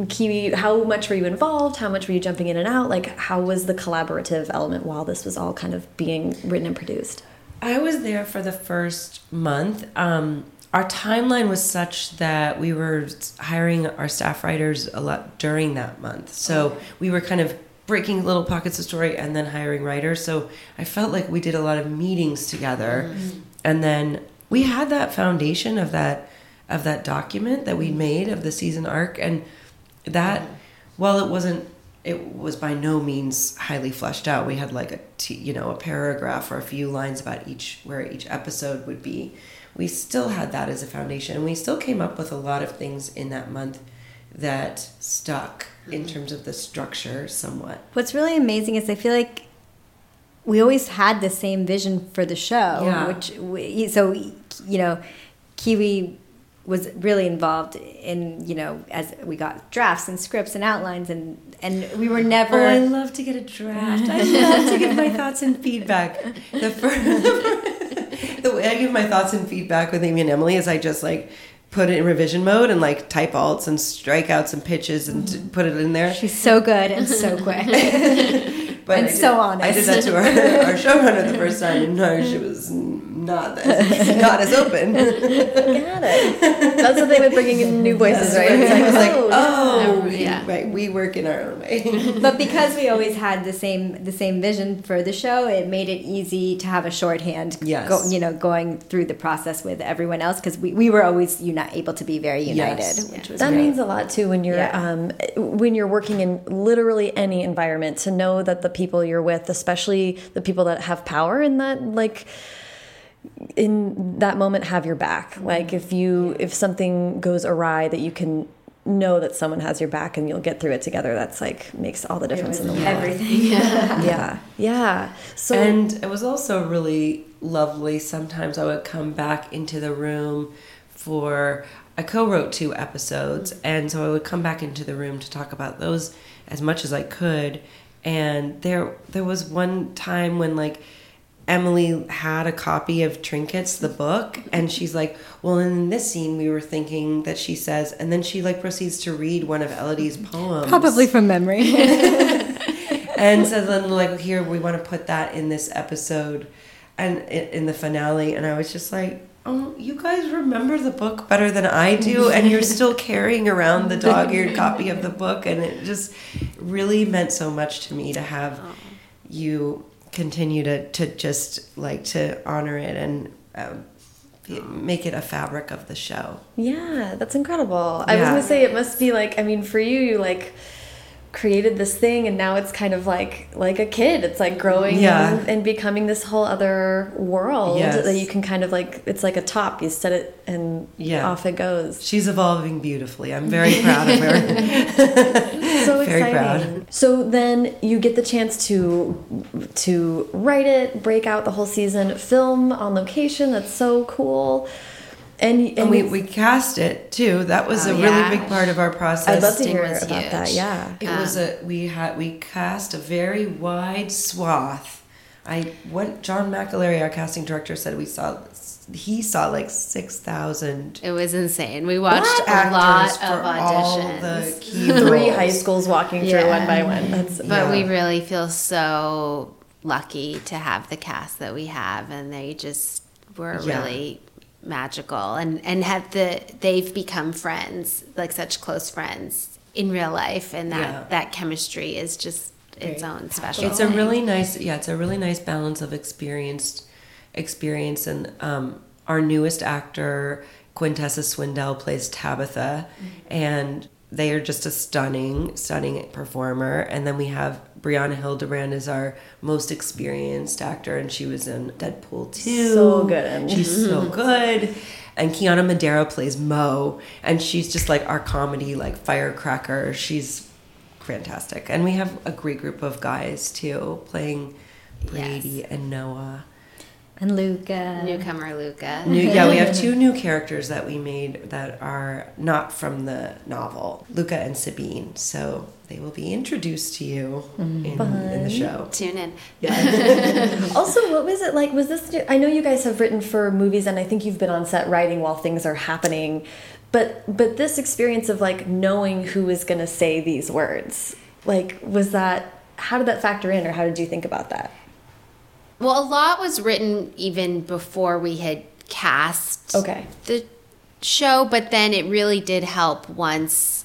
Speaker 1: Kiwi, how much were you involved? How much were you jumping in and out? Like, how was the collaborative element while this was all kind of being written and produced?
Speaker 3: I was there for the first month. Um, our timeline was such that we were hiring our staff writers a lot during that month. So we were kind of breaking little pockets of story and then hiring writers. So I felt like we did a lot of meetings together. And then we had that foundation of that of that document that we made of the season arc and that well, it wasn't it was by no means highly fleshed out we had like a t- you know a paragraph or a few lines about each where each episode would be. We still had that as a foundation and we still came up with a lot of things in that month that stuck in mm-hmm. terms of the structure somewhat.
Speaker 2: What's really amazing is I feel like we always had the same vision for the show,
Speaker 3: Yeah.
Speaker 2: which we, so you know, Kiwi was really involved in you know as we got drafts and scripts and outlines and and we were never.
Speaker 3: Oh, I love to get a draft. I love to give my thoughts and feedback. The first, the way I give my thoughts and feedback with Amy and Emily is I just like put it in revision mode and like type alts and strikeouts and pitches and t- put it in there.
Speaker 2: She's so good and so quick.
Speaker 3: But
Speaker 2: and
Speaker 3: I did-
Speaker 2: so honest.
Speaker 3: I did that to our, our showrunner the first time, and no, she was not as, not as open.
Speaker 1: Got it. That's the thing with bringing in new voices, right? It's
Speaker 3: I was like,
Speaker 1: oh,
Speaker 3: oh, we,
Speaker 4: Yeah.
Speaker 3: right, we work in our own way.
Speaker 2: but because we always had the same the same vision for the show, it made it easy to have a shorthand.
Speaker 3: Yes.
Speaker 2: Go, you know, going through the process with everyone else because we, we were always uni- able to be very united,
Speaker 3: Yes.
Speaker 2: which was
Speaker 1: that
Speaker 2: great.
Speaker 1: means a lot too when you're
Speaker 2: Yeah.
Speaker 1: um, when you're working in literally any environment to know that the people you're with, especially the people that have power in that like in that moment have your back. Like if you if something goes awry that you can know that someone has your back and you'll get through it together. That's like makes all the difference in the world.
Speaker 2: everything.
Speaker 1: Yeah. Yeah. yeah So
Speaker 3: and it was also really lovely. Sometimes I would come back into the room for I co-wrote two episodes, and so I would come back into the room to talk about those as much as I could. And there there was one time when like Emily had a copy of Trinkets, the book, and she's like, "Well, in this scene, we were thinking that she says," and then she like proceeds to read one of Elodie's poems,
Speaker 2: Probably from memory.
Speaker 3: and so then like here we want to put that in this episode and in the finale and i was just like oh you guys remember the book better than i do and you're still carrying around the dog-eared copy of the book and it just really meant so much to me to have you continue to, to just like to honor it and um, make it a fabric of the show
Speaker 1: Yeah, that's incredible. I was gonna say it must be like I mean for you you like created this thing and now it's kind of like like a kid. It's like growing
Speaker 3: Yeah.
Speaker 1: and, and becoming this whole other world
Speaker 3: Yes.
Speaker 1: that you can kind of like it's like a top. You set it and
Speaker 3: Yeah.
Speaker 1: off it goes.
Speaker 3: she's evolving beautifully i'm very proud of her
Speaker 1: So
Speaker 3: Very
Speaker 1: exciting.
Speaker 3: proud.
Speaker 1: So then you get the chance to to write it, break out the whole season, film on location. That's so cool. And, and,
Speaker 3: and we, we cast it too. That was
Speaker 4: Oh,
Speaker 3: a
Speaker 4: yeah.
Speaker 3: really big part of our process.
Speaker 1: I'd love to hear
Speaker 4: was
Speaker 1: about that. Yeah.
Speaker 3: It was a we had we cast a very wide swath. I what John McAlary, our casting director, said we saw. He saw like six thousand
Speaker 4: It was insane. We watched a lot of auditions.
Speaker 3: the key
Speaker 1: Three high schools walking through
Speaker 4: Yeah.
Speaker 1: one by one. That's
Speaker 4: But
Speaker 3: Yeah.
Speaker 4: we really feel so lucky to have the cast that we have, and they just were
Speaker 3: Yeah.
Speaker 4: really magical, and and have the they've become friends, like such close friends in real life, and that
Speaker 3: Yeah.
Speaker 4: that chemistry is just its own special.
Speaker 3: It's a really nice, yeah, it's a really nice balance of experienced experience. And um, our newest actor, Quintessa Swindell, plays Tabitha, and they are just a stunning, stunning performer. And then we have Brianna Hildebrand is our most experienced actor, and she was in Deadpool 2.
Speaker 1: So good
Speaker 3: She's so good. And Kiana Madeira plays Mo, and she's just like our comedy, like firecracker. She's fantastic. And we have a great group of guys too, playing Brady and Noah.
Speaker 2: And Luca.
Speaker 4: newcomer Luca.
Speaker 3: New, yeah, we have two new characters that we made that are not from the novel, Luca and Sabine. So they will be introduced to you mm-hmm. in, in the show.
Speaker 4: Tune in. Yeah.
Speaker 1: Also, what was it like? Was this? I know you guys have written for movies, and I think you've been on set writing while things are happening. But but this experience of like knowing who is going to say these words, like, was that? How did that factor in, or how did you think about that?
Speaker 4: Well, a lot was written even before we had cast
Speaker 1: Okay.
Speaker 4: the show, but then it really did help once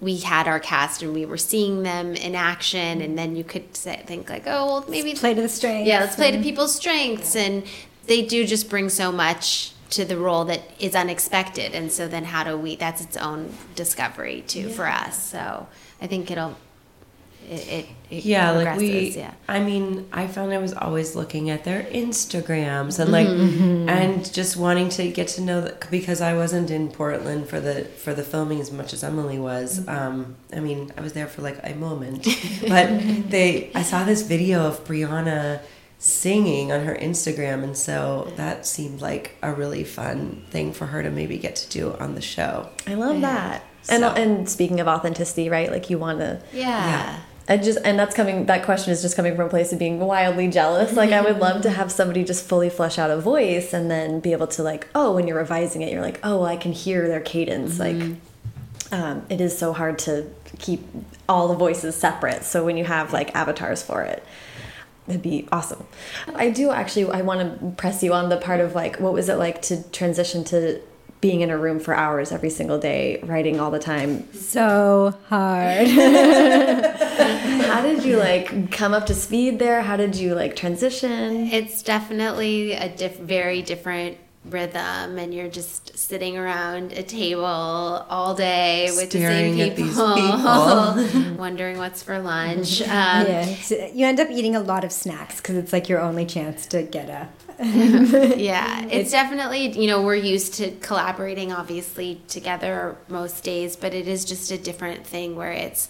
Speaker 4: we had our cast and we were seeing them in action, and then you could say, think like, oh, well, maybe
Speaker 2: Play to the strengths.
Speaker 4: yeah, let's play to people's strengths, and they do just bring so much to the role that is unexpected, and so then how do we? That's its own discovery too for us. So I think it'll. It, it, it
Speaker 3: yeah like we
Speaker 4: yeah.
Speaker 3: i mean i found i was always looking at their instagrams and like
Speaker 4: Mm-hmm,
Speaker 3: and just wanting to get to know that because i wasn't in portland for the for the filming as much as emily was
Speaker 4: Mm-hmm.
Speaker 3: um i mean i was there for like a moment but they i saw this video of brianna singing on her instagram and so that seemed like a really fun thing for her to maybe get to do on the show
Speaker 1: I love that. And
Speaker 3: So-
Speaker 1: and speaking of authenticity, right? Like you want to.
Speaker 4: yeah.
Speaker 1: I just and that's coming. That question is just coming from a place of being wildly jealous. Like I would love to have somebody just fully flesh out a voice and then be able to like, oh, when you're revising it, you're like, oh, I can hear their cadence. Like, um, it is so hard to keep all the voices separate. So when you have like avatars for it, it'd be awesome. I do actually. I want to press you on the part of like, what was it like to transition to being in a room for hours every single day, writing all the time,
Speaker 2: So hard.
Speaker 1: How did you like come up to speed there? How did you like transition?
Speaker 4: It's definitely a diff- very different rhythm, and you're just sitting around a table all day with
Speaker 3: Staring
Speaker 4: the same
Speaker 3: these
Speaker 4: people, wondering what's for lunch. Um,
Speaker 2: yeah, so you end up eating a lot of snacks because it's like your only chance to get a.
Speaker 4: yeah, it's definitely, you know, we're used to collaborating obviously together most days, but it is just a different thing where it's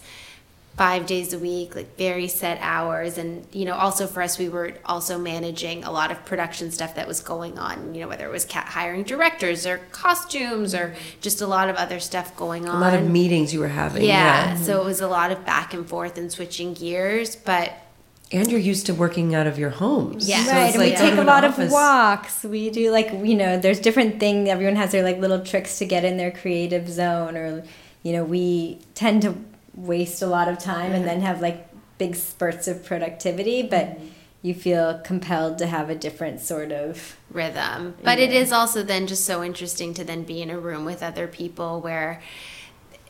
Speaker 4: five days a week, like very set hours. And, you know, also for us, we were also managing a lot of production stuff that was going on, you know, whether it was ca- hiring directors or costumes or just a lot of other stuff going on.
Speaker 3: a lot of meetings you were having
Speaker 4: yeah, so it was a lot of back and forth and switching gears, but
Speaker 3: and you're used to working out of your homes
Speaker 4: Yeah.
Speaker 3: So
Speaker 2: right,
Speaker 3: it's
Speaker 2: and we take a
Speaker 3: an
Speaker 2: lot of walks. We do like you know, there's different things. Everyone has their like little tricks to get in their creative zone, or you know, we tend to waste a lot of time and then have like big spurts of productivity, but mm-hmm. you feel compelled to have a different sort of
Speaker 4: rhythm. But it is also then just so interesting to then be in a room with other people where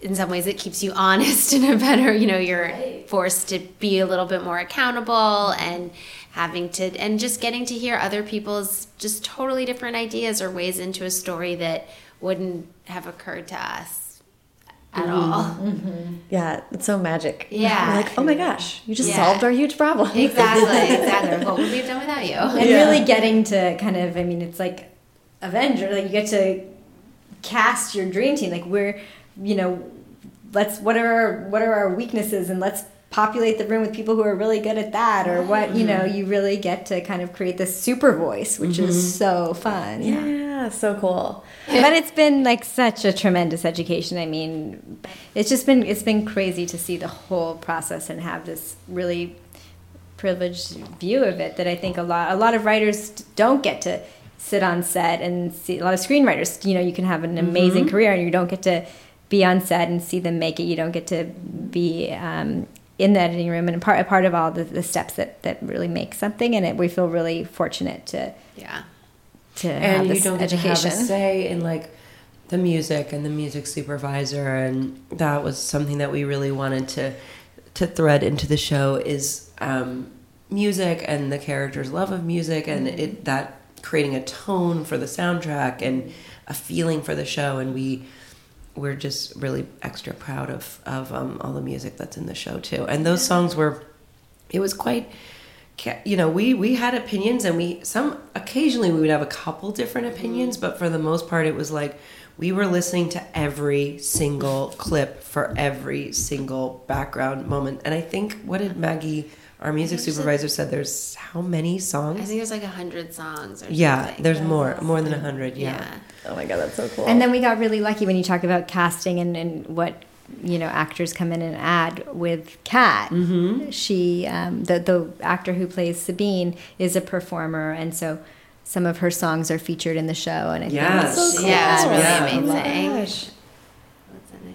Speaker 4: in some ways it keeps you honest in a better, you know, you're forced to be a little bit more accountable and having to and just getting to hear other people's just totally different ideas or ways into a story that wouldn't have occurred to us at mm-hmm. all. Mm-hmm.
Speaker 1: Yeah, it's so magic.
Speaker 4: Yeah.
Speaker 1: You're like, oh my gosh, you just
Speaker 4: Yeah.
Speaker 1: solved our huge problem.
Speaker 4: Exactly, exactly. What would we have done without you?
Speaker 2: and really getting to kind of i mean it's like avenger like you get to cast your dream team like we're you know let's what are our, what are our weaknesses and let's populate the room with people who are really good at that or what you know mm-hmm. you really get to kind of create this super voice which is so fun
Speaker 1: Yeah, so cool.
Speaker 2: but it's been like such a tremendous education. I mean it's just been it's been crazy to see the whole process and have this really privileged view of it that i think a lot a lot of writers don't get to sit on set and see a lot of screenwriters you know you can have an amazing career and you don't get to be on set and see them make it. You don't get to be um, in the editing room and a part, a part of all the, the steps that, that really make something. And it, we feel really fortunate to
Speaker 4: Yeah.
Speaker 2: To have
Speaker 3: and you don't get to
Speaker 2: education
Speaker 3: have a say in like the music and the music supervisor and that was something that we really wanted to to thread into the show is um, music and the characters' love of music and it that creating a tone for the soundtrack and a feeling for the show. And we we're just really extra proud of of um, all the music that's in the show too. And those songs were it was quite you know we we had opinions and we some occasionally we would have a couple different mm-hmm. opinions but for the most part it was like we were listening to every single clip for every single background moment and i think what did maggie our music supervisor said there's how many songs?
Speaker 4: I think there's like a hundred songs or
Speaker 3: yeah
Speaker 4: something.
Speaker 3: there's more more than a hundred yeah.
Speaker 4: yeah.
Speaker 1: Oh my god, that's so cool.
Speaker 2: And then we got really lucky when you talk about casting and, and what you know actors come in and add with Kat. Mm-hmm. She, um, the the actor who plays Sabine, is a performer, and so some of her songs are featured in the show. And I
Speaker 3: Yes.
Speaker 2: think
Speaker 3: So
Speaker 2: she
Speaker 4: Yeah, it's really
Speaker 3: Yeah.
Speaker 2: a lot.
Speaker 4: amazing.
Speaker 1: Gosh.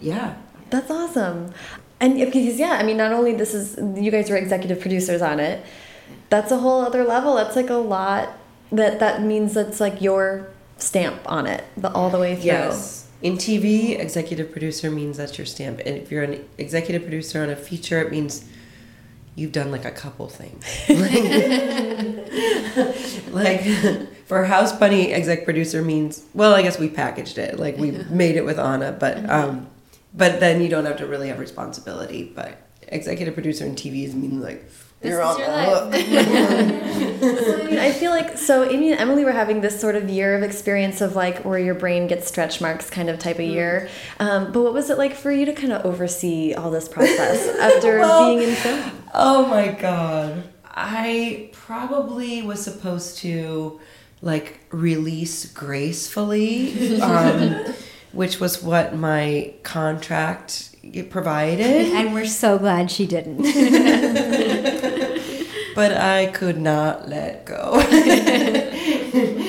Speaker 3: yeah
Speaker 1: That's awesome. And because yeah, I mean, not only this is you guys were executive producers on it, that's a whole other level. That's like a lot. That that means that's like your stamp on it, the, all the way through.
Speaker 3: Yes. In TV, executive producer means that's your stamp. And if you're an executive producer on a feature, it means you've done like a couple things. like for House Bunny, exec producer means well, I guess we packaged it. Like we made it with Anna, but um but then you don't have to really have responsibility. But executive producer in TV is means like
Speaker 4: This
Speaker 3: you're
Speaker 4: is
Speaker 3: on
Speaker 4: your
Speaker 3: the hook.
Speaker 1: So, I mean, I feel like so Amy and Emily were having this sort of year of experience of like where your brain gets stretch marks kind of type of year. Um, but what was it like for you to kind of oversee all this process after
Speaker 3: Well,
Speaker 1: being in film?
Speaker 3: Oh my god. I probably was supposed to like release gracefully, um, which was what my contract provided.
Speaker 2: And we're so glad she didn't.
Speaker 3: But I could not let go.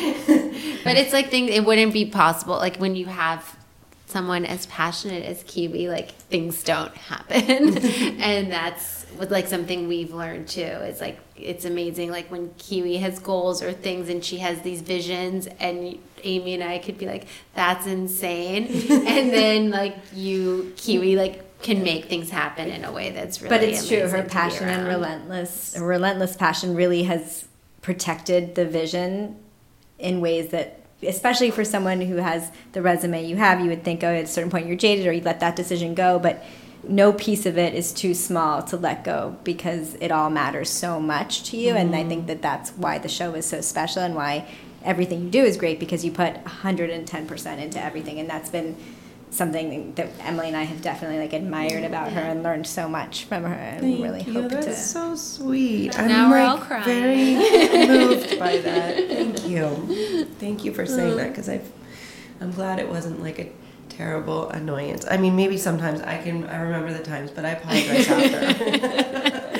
Speaker 4: But it's like things. It wouldn't be possible. Like when you have someone as passionate as Kiwi, like things don't happen, and that's with like something we've learned too. It's like it's amazing. Like when Kiwi has goals or things, and she has these visions, and Amy and I could be like, "That's insane," and then like you, Kiwi, like can make things happen in a way that's really.
Speaker 2: but it's true. Her passion and relentless, relentless passion really has protected the vision in ways that, especially for someone who has the resume you have, you would think, oh, at a certain point you're jaded or you let that decision go. But no piece of it is too small to let go because it all matters so much to you. And I think mm-hmm. that that's why the show is so special and why everything you do is great because you put 110% into everything. And that's been something that Emily and I have definitely like admired about her and learned so much from her and really
Speaker 3: Thank you.
Speaker 2: hope
Speaker 3: That's
Speaker 2: to.
Speaker 3: so sweet. I'm
Speaker 4: Now we're all crying.
Speaker 3: very moved by that. Thank you. Thank you for saying that uh. because I've I'm glad it wasn't like a terrible annoyance. I mean, maybe sometimes I can I remember the times, but I apologize after.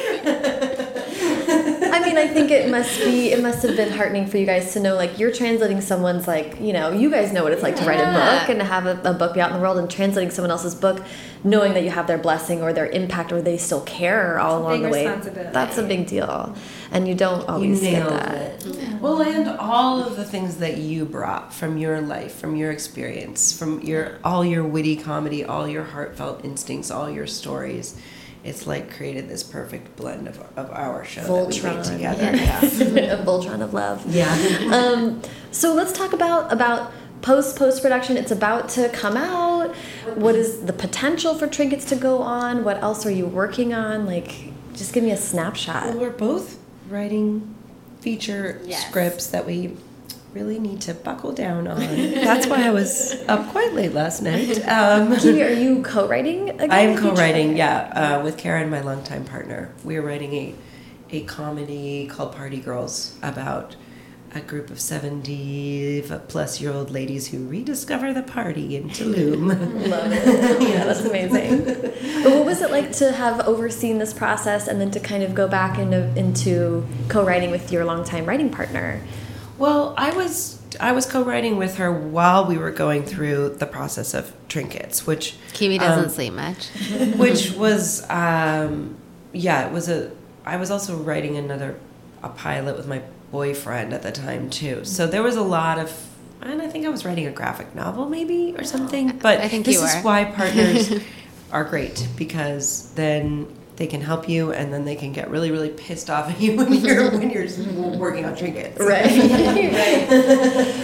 Speaker 1: I mean, I think it must be, it must have been heartening for you guys to know, like, you're translating someone's, like, you know, you guys know what it's like to write a book and to have a, a book be out in the world and translating someone else's book, knowing that you have their blessing or their impact or they still care all along the way. That's a big deal. And you don't
Speaker 3: you
Speaker 1: always get that.
Speaker 3: it. Well, and all of the things that you brought from your life, from your experience, from your all your witty comedy, all your heartfelt instincts, all your stories. It's like created this perfect blend of, of our show that we
Speaker 1: Voltron.
Speaker 3: made together.
Speaker 1: Yes.
Speaker 3: Yeah.
Speaker 1: a Voltron of love.
Speaker 3: Yeah.
Speaker 1: um, so let's talk about about post post production. It's about to come out. What is the potential for trinkets to go on? What else are you working on? Like, just give me a snapshot.
Speaker 3: Well, we're both writing feature
Speaker 4: Yes.
Speaker 3: scripts that we really need to buckle down on. That's why I was up quite late last night. Um,
Speaker 1: Kiwi, are you co-writing?
Speaker 3: I'm co-writing, yeah, uh, with Karen, my longtime partner. We are writing a a comedy called Party Girls about a group of 70 plus year old ladies who rediscover the party in Tulum.
Speaker 1: Love it. yeah, that's amazing. But what was it like to have overseen this process and then to kind of go back into into co-writing with your longtime writing partner?
Speaker 3: Well, I was I was co-writing with her while we were going through the process of trinkets, which
Speaker 4: Kiwi doesn't
Speaker 3: um,
Speaker 4: sleep much.
Speaker 3: which was um, yeah, it was a. I was also writing another a pilot with my boyfriend at the time too, so there was a lot of. And I think I was writing a graphic novel, maybe or something. But
Speaker 4: I think
Speaker 3: this
Speaker 4: you
Speaker 3: is why partners are great because then they can help you, and then they can get really, really pissed off at you when you're when you're working on trinkets.
Speaker 5: Right. right.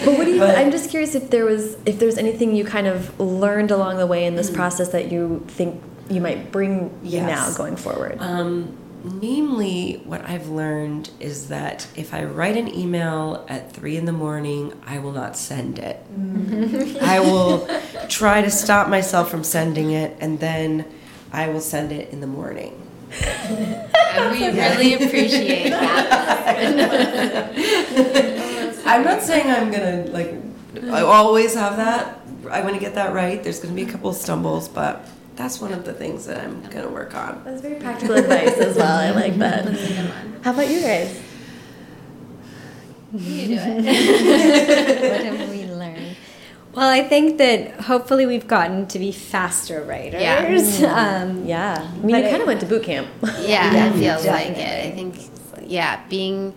Speaker 6: But what do you?
Speaker 3: But-
Speaker 6: I'm just curious if there was if there's anything you kind of learned along the way in this process that you think you might bring
Speaker 3: Yes.
Speaker 6: now going forward.
Speaker 3: Um, namely, what I've learned is that if I write an email at three in the morning, I will not send it. I will try to stop myself from sending it, and then I will send it in the morning.
Speaker 4: And we really appreciate that.
Speaker 3: I'm not saying I'm gonna like. I always have that. I want to get that right. There's gonna be a couple of stumbles, but that's one of the things that I'm gonna work on.
Speaker 6: That's very practical advice as well. I like that.
Speaker 4: That's a good one.
Speaker 6: How about you guys?
Speaker 4: You do it.
Speaker 2: what have we learned? Well, I think that hopefully we've gotten to be faster writers.
Speaker 4: Yeah.
Speaker 2: Um,
Speaker 6: Yeah, I mean,
Speaker 2: But
Speaker 6: you kind
Speaker 2: it-
Speaker 6: of went to boot camp.
Speaker 4: Yeah, it feels like it. I think, yeah, being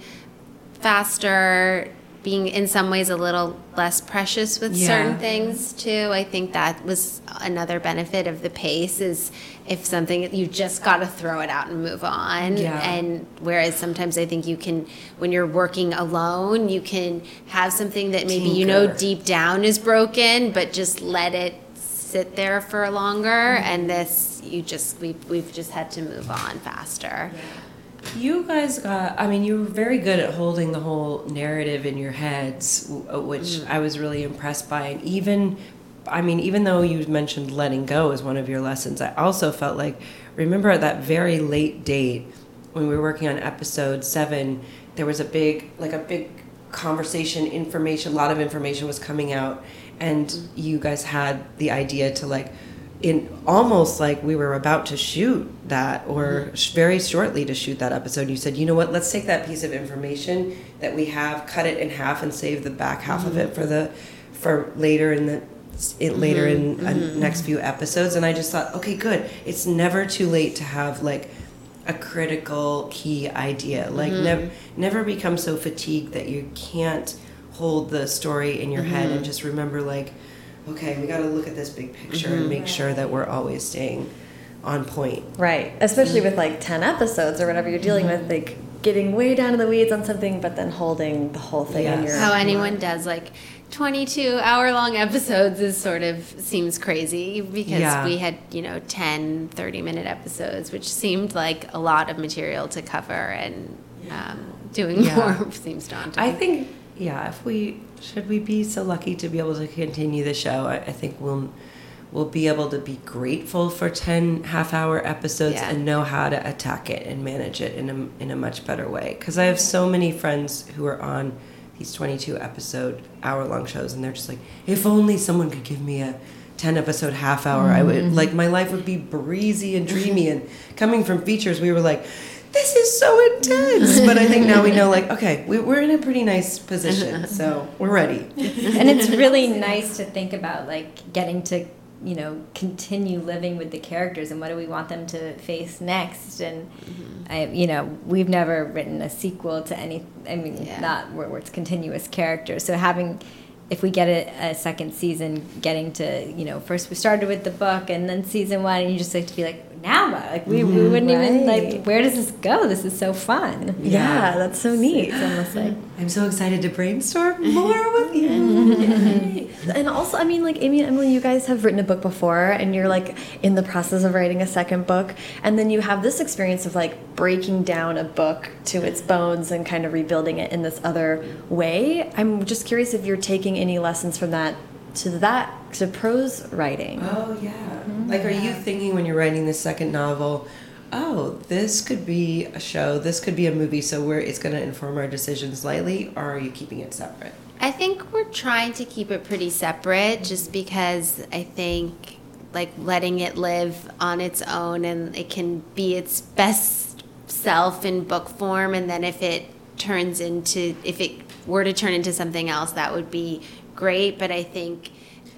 Speaker 4: faster, being in some ways a little less precious with
Speaker 3: Yeah.
Speaker 4: certain things too. I think that was another benefit of the pace is if something you just got to throw it out and move on.
Speaker 3: Yeah.
Speaker 4: And whereas sometimes I think you can, when you're working alone, you can have something that maybe you know deep down is broken, but just let it sit there for longer. Mm-hmm. And this, you just we we've just had to move on faster.
Speaker 3: You guys got, I mean, you were very good at holding the whole narrative in your heads, uh, which I was really impressed by. And even, I mean, even though you mentioned letting go as one of your lessons, I also felt like, remember at that very late date when we were working on episode seven, there was a big, like a big conversation, information, a lot of information was coming out. And you guys had the idea to like, in almost like we were about to shoot that or mm-hmm. sh- very shortly to shoot that episode you said you know what? Let's take that piece of information that we have cut it in half and save the back half of it mm-hmm. for the for later in the it mm-hmm. later in uh, next few episodes. And i just thought okay good. It's never too late to have like a critical key idea. Like never never become so fatigued that you can't hold the story in your head and just remember like okay, we got to look at this big picture and make sure that we're always staying on point.
Speaker 6: Right, especially with like 10 episodes or whatever you're dealing with, like getting way down to the weeds on something, but then holding the whole thing in
Speaker 3: Yes.
Speaker 6: your.
Speaker 4: How anyone does like 22 hour long episodes is sort of seems crazy because
Speaker 3: Yeah.
Speaker 4: we had, you know, 10, 30 minute episodes, which seemed like a lot of material to cover and um, doing
Speaker 3: Yeah.
Speaker 4: more seems daunting.
Speaker 3: I think, yeah, if we should we be so lucky to be able to continue the show, I, I think we'll we'll be able to be grateful for 10 half hour episodes
Speaker 4: Yeah.
Speaker 3: and know how to attack it and manage it in a, in a much better way. Because i have so many friends who are on these 22 episode hour long shows and they're just like if only someone could give me a 10 episode half hour i would mm-hmm. like my life would be breezy and dreamy. And coming from features we were like this is so intense. But i think now we know like okay we, we're in a pretty nice position uh-huh. so we're ready.
Speaker 2: And it's really nice to think about like getting to you know continue living with the characters and what do we want them to face next. And mm-hmm. I, you know we've never written a sequel to any i mean
Speaker 4: Yeah.
Speaker 2: not where, where it's continuous characters. So having if we get a, a second season getting to you know first we started with the book and then season one and you just like to be like now what like we, we wouldn't even like where does this go? This is so fun.
Speaker 6: Yeah, that's so neat.
Speaker 2: it's almost like
Speaker 3: i'm so excited to brainstorm more with you.
Speaker 6: And also, I mean, like Amy and Emily, you guys have written a book before, and you're like in the process of writing a second book, and then you have this experience of like breaking down a book to its bones and kind of rebuilding it in this other way. I'm just curious if you're taking any lessons from that to that to prose writing.
Speaker 3: Oh yeah. Mm-hmm. Like, are you thinking when you're writing the second novel? Oh, this could be a show. This could be a movie. So where it's going to inform our decisions slightly, or are you keeping it separate?
Speaker 4: I think we're trying to keep it pretty separate just because I think like letting it live on its own and it can be its best self in book form and then if it turns into if it were to turn into something else that would be great but I think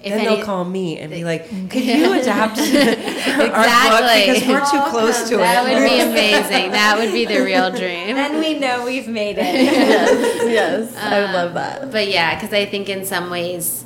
Speaker 4: if
Speaker 3: then
Speaker 4: any-
Speaker 3: they'll call me and be like, "Could you adapt our book
Speaker 4: Exactly.
Speaker 3: because we're too close to
Speaker 4: that
Speaker 3: it?"
Speaker 4: That would be amazing that would be the real dream
Speaker 2: then we know we've made it
Speaker 6: yes, yes, I would love um, that.
Speaker 4: But yeah, because I think in some ways,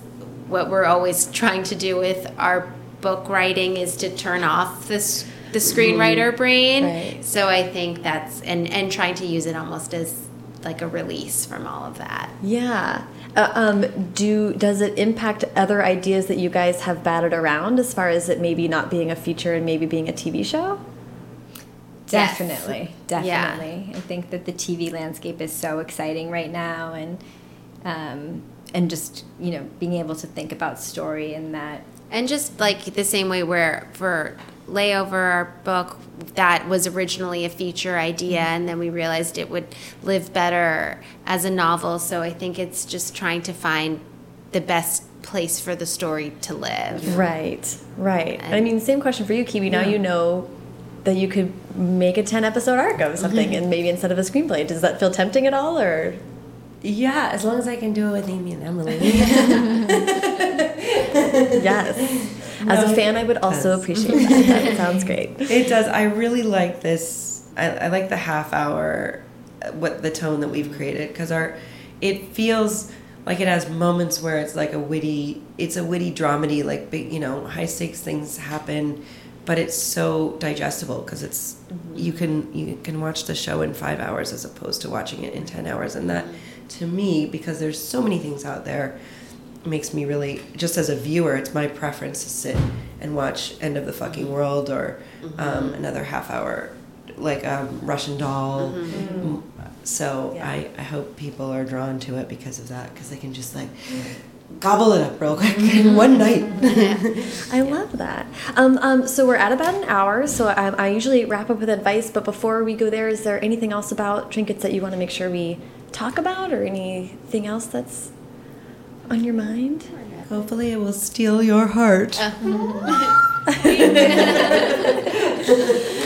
Speaker 4: what we're always trying to do with our book writing is to turn off this the mm-hmm. screenwriter brain.
Speaker 1: Right.
Speaker 4: So I think that's and and trying to use it almost as like a release from all of that.
Speaker 1: Yeah. Uh, um, do does it impact other ideas that you guys have batted around as far as it maybe not being a feature and maybe being a TV show?
Speaker 4: Yes.
Speaker 2: Definitely,
Speaker 4: Yeah.
Speaker 2: definitely. I think that the TV landscape is so exciting right now, and um, and just you know being able to think about story and that.
Speaker 4: And just like the same way where for layover our book that was originally a feature idea mm-hmm. and then we realized it would live better as a novel so i think it's just trying to find the best place for the story to live
Speaker 1: Right, right. And I mean, same question for you, Kiwi. Now you know that you could make a 10 episode arc of something mm-hmm. and maybe instead of a screenplay. Does that feel tempting at all or?
Speaker 3: Yeah, as long as I can do it with Amy and Emily.
Speaker 1: Yes. As a fan, I would also appreciate that. That sounds great.
Speaker 3: It does. I really like this. I, I like the half hour, what the tone that we've created because our, it feels like it has moments where it's like a witty. It's a witty dramedy, like big, you know, high stakes things happen, but it's so digestible because it's mm-hmm. you can you can watch the show in five hours as opposed to watching it in ten hours, and that to me because there's so many things out there makes me really just as a viewer it's my preference to sit and watch end of the fucking world or um, another half hour like um, russian doll. Mm, so I, I hope people are drawn to it because of that because they can just like gobble it up real quick in one night.
Speaker 1: I love that. Um, um, so we're at about an hour, so I, I usually wrap up with advice, but before we go there, is there anything else about trinkets that you want to make sure we talk about or anything else that's on your mind?
Speaker 3: hopefully it will steal your heart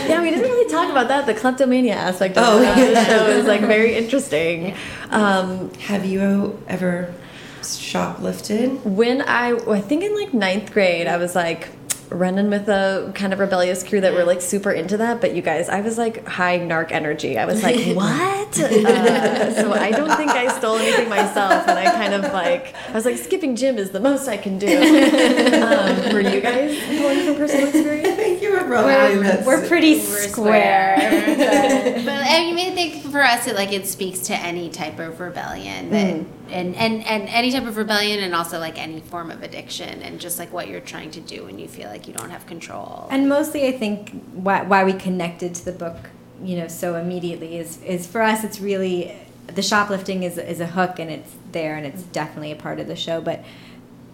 Speaker 1: Yeah, we didn't really talk about that. The kleptomania aspect of
Speaker 3: Oh,
Speaker 1: the
Speaker 3: yeah.
Speaker 1: show is like very interesting. Um,
Speaker 3: have you ever shoplifted
Speaker 1: when I, I think in like ninth grade, I was like running with a kind of rebellious crew that were like super into that. But you guys, I was like high narc energy. I was like, what? uh, so I don't think I stole anything myself. And I kind of like, I was like, skipping gym is the most I can do. Um, were you guys pulling from personal experience?
Speaker 3: I think you were probably that's-
Speaker 2: We're pretty
Speaker 4: We're
Speaker 2: square.
Speaker 4: but I mean, I think for us, it like it speaks to any type of rebellion that, mm-hmm. and, and and any type of rebellion, and also like any form of addiction, and just like what you're trying to do when you feel like you don't have control.
Speaker 2: And mostly, I think why, why we connected to the book, you know, so immediately is is for us. It's really the shoplifting is is a hook, and it's there, and it's definitely a part of the show. But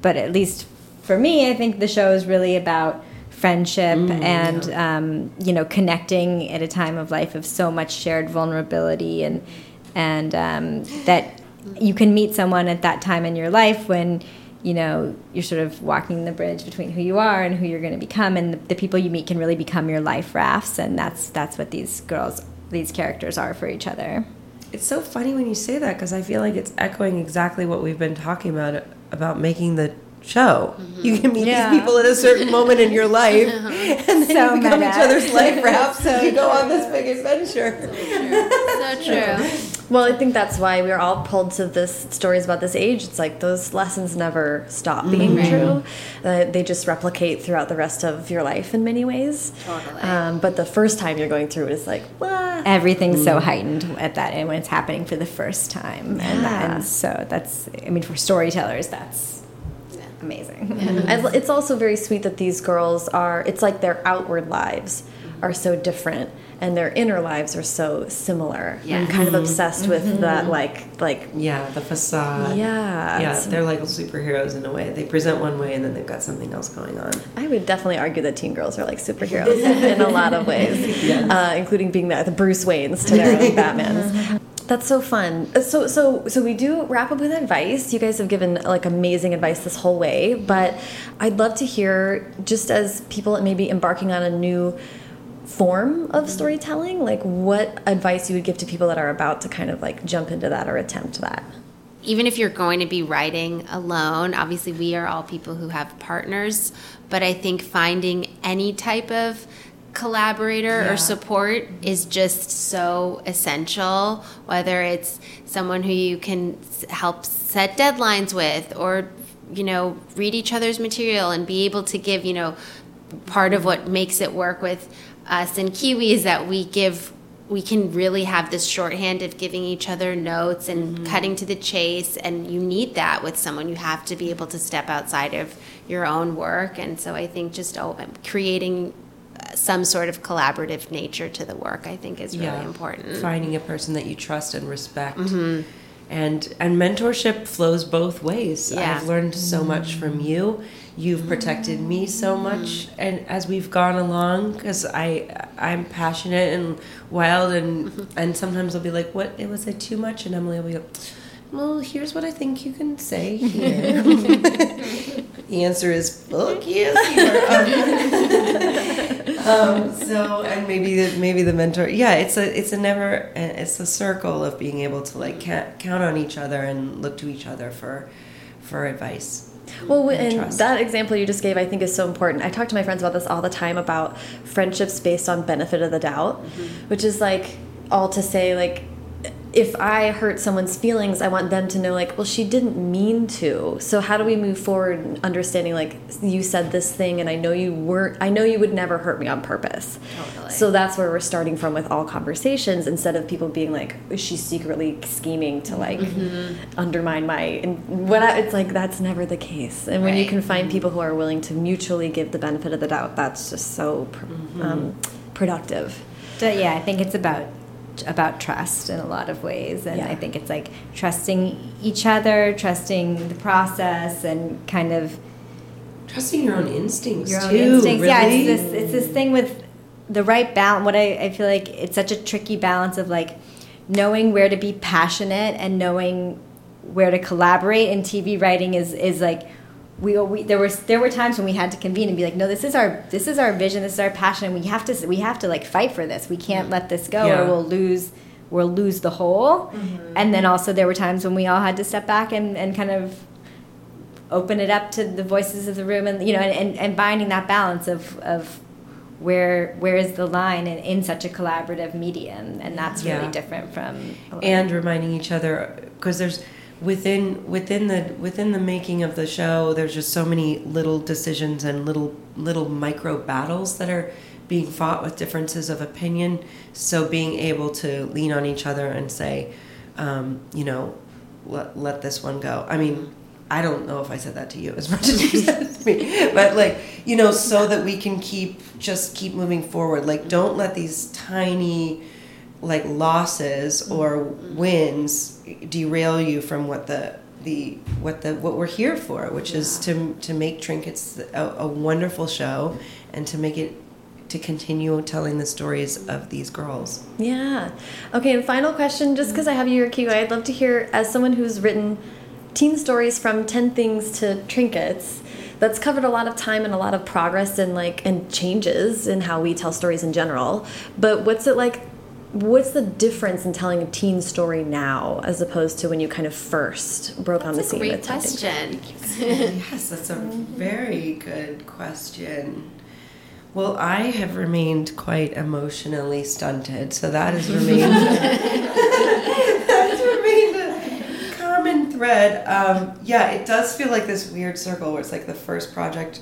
Speaker 2: but at least for me, I think the show is really about friendship and um, you know connecting at a time of life of so much shared vulnerability and and um, that you can meet someone at that time in your life when you know you're sort of walking the bridge between who you are and who you're going to become and the, the people you meet can really become your life rafts and that's that's what these girls these characters are for each other.
Speaker 3: It's so funny when you say that because I feel like it's echoing exactly what we've been talking about about making the show. You can meet
Speaker 2: Yeah.
Speaker 3: these people at a certain moment in your life, and then
Speaker 2: So
Speaker 3: you become
Speaker 2: meta.
Speaker 3: each other's life rafts, and you go on this big adventure.
Speaker 4: so true.
Speaker 1: Well, I think that's why we're all pulled to this stories about this age. It's like those lessons never stop being true. Uh, they just replicate throughout the rest of your life in many ways.
Speaker 4: Totally.
Speaker 1: Um, but the first time you're going through it is like, what?
Speaker 2: everything's so heightened at that and when it's happening for the first time and,
Speaker 1: Yeah.
Speaker 2: and so that's i mean for storytellers that's amazing
Speaker 1: It's also very sweet that these girls are, it's like their outward lives are so different and their inner lives are so similar. I'm
Speaker 4: Yes.
Speaker 1: kind of obsessed with that, like, like,
Speaker 3: Yeah, the facade.
Speaker 1: yeah.
Speaker 3: Yeah, they're like superheroes in a way. They present one way, and then they've got something else going on.
Speaker 1: I would definitely argue that teen girls are like superheroes in a lot of ways, uh, including being the, the Bruce Waynes to their Batmans. That's so fun. Uh, So, so, so we do wrap up with advice. You guys have given like amazing advice this whole way, but I'd love to hear, just as people maybe embarking on a new form of storytelling, like what advice you would give to people that are about to kind of like jump into that or attempt that.
Speaker 4: even if you're going to be writing alone, obviously we are all people who have partners, but I think finding any type of collaborator
Speaker 3: Yeah.
Speaker 4: or support is just so essential, whether it's someone who you can help set deadlines with or you know, read each other's material and be able to give, you know, part of what makes it work with us and Kiwi is that we give we can really have this shorthand of giving each other notes and mm-hmm. cutting to the chase and you need that with someone you have to be able to step outside of your own work and so i think just oh, creating some sort of collaborative nature to the work i think is really yeah. important.
Speaker 3: Finding a person that you trust and respect. Mm-hmm. and and mentorship flows both ways. Yeah. i've learned so much from you. You've protected me so much. And as we've gone along because i i'm passionate and wild and and sometimes i'll be like what? It was it too much. And emily will be like well here's what i think you can say here. The answer is fuck yes um, um, so and maybe the, maybe the mentor yeah it's a it's a never it's a circle of being able to like count on each other and look to each other for for advice
Speaker 1: well, and, and that example you just gave, I think, is so important. I talk to my friends about this all the time about friendships based on benefit of the doubt, mm -hmm. which is like all to say, like, if I hurt someone's feelings, I want them to know, like, well, she didn't mean to. So how do we move forward, understanding, like, you said this thing, and I know you weren't. I know you would never hurt me on purpose. Totally. So that's where we're starting from with all conversations, instead of people being like, is she secretly scheming to like mm -hmm. undermine my? And when I, it's like that's never the case. And when right. you can find people who are willing to mutually give the benefit of the doubt, that's just so mm -hmm. um, productive.
Speaker 2: So, yeah, I think it's about about trust in a lot of ways and yeah. i think it's like trusting each other trusting the process and kind of
Speaker 3: trusting your own instincts
Speaker 2: your
Speaker 3: own
Speaker 2: too, instincts really? yeah it's this, it's this thing with the right balance what I, I feel like it's such a tricky balance of like knowing where to be passionate and knowing where to collaborate in tv writing is is like we, we there was there were times when we had to convene and be like, no, this is our this is our vision, this is our passion, and we have to we have to like fight for this. We can't let this go, yeah. or we'll lose we'll lose the whole. Mm -hmm. And then also there were times when we all had to step back and, and kind of open it up to the voices of the room, and you know, and, and binding that balance of of where where is the line in, in such a collaborative medium, and that's really yeah. different from
Speaker 3: and reminding each other because there's within within the within the making of the show there's just so many little decisions and little little micro battles that are being fought with differences of opinion. So being able to lean on each other and say um, you know let, let this one go. I mean i don't know if i said that to you as much as you said to me but like you know so that we can keep just keep moving forward. Like don't let these tiny like losses mm-hmm. or wins derail you from what the the what the what we're here for, which yeah. is to to make trinkets a, a, wonderful show and to make it to continue telling the stories of these girls.
Speaker 1: Yeah. Okay, and final question, just mm-hmm. because I have you here, I'd love to hear, as someone who's written teen stories from 10 things to trinkets, that's covered a lot of time and a lot of progress and like and changes in how we tell stories in general. But what's it like what's the difference in telling a teen story now as opposed to when you kind of first broke
Speaker 4: that's
Speaker 1: on the scene?
Speaker 4: Great question.
Speaker 3: yes, that's a very good question. Well, I have remained quite emotionally stunted, so that has remained that has remained a common thread. Um, yeah, it does feel like this weird circle where it's like the first project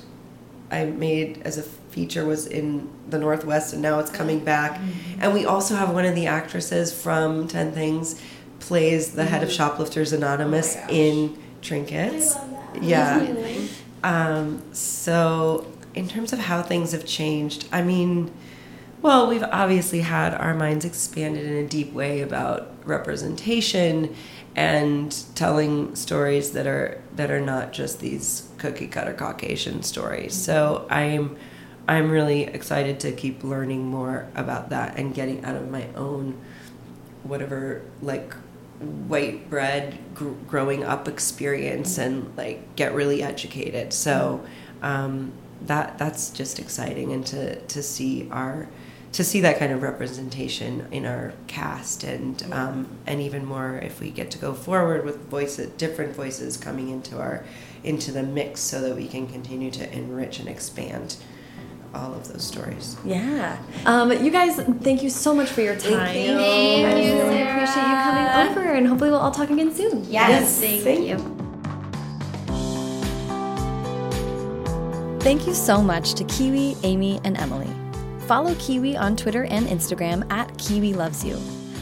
Speaker 3: I made as a feature was in the Northwest, and now it's coming back. Mm-hmm. And we also have one of the actresses from Ten Things plays the head of mm-hmm. Shoplifters Anonymous oh in Trinkets. Yeah. Um, so, in terms of how things have changed, I mean, well, we've obviously had our minds expanded in a deep way about representation and telling stories that are that are not just these cookie cutter Caucasian stories. So I'm I'm really excited to keep learning more about that and getting out of my own whatever like white bread gr- growing up experience and like get really educated. So um, that that's just exciting and to to see our to see that kind of representation in our cast and um, and even more if we get to go forward with voices different voices coming into our into the mix so that we can continue to enrich and expand all of those stories.
Speaker 1: Yeah. Um, you guys, thank you so much for your time.
Speaker 4: Thank you. I
Speaker 1: really appreciate you coming over, and hopefully we'll all talk again soon.
Speaker 4: Yes. yes. Thank, thank you.
Speaker 7: Thank you so much to Kiwi, Amy, and Emily.
Speaker 1: Follow Kiwi on Twitter and Instagram at Kiwi Loves You.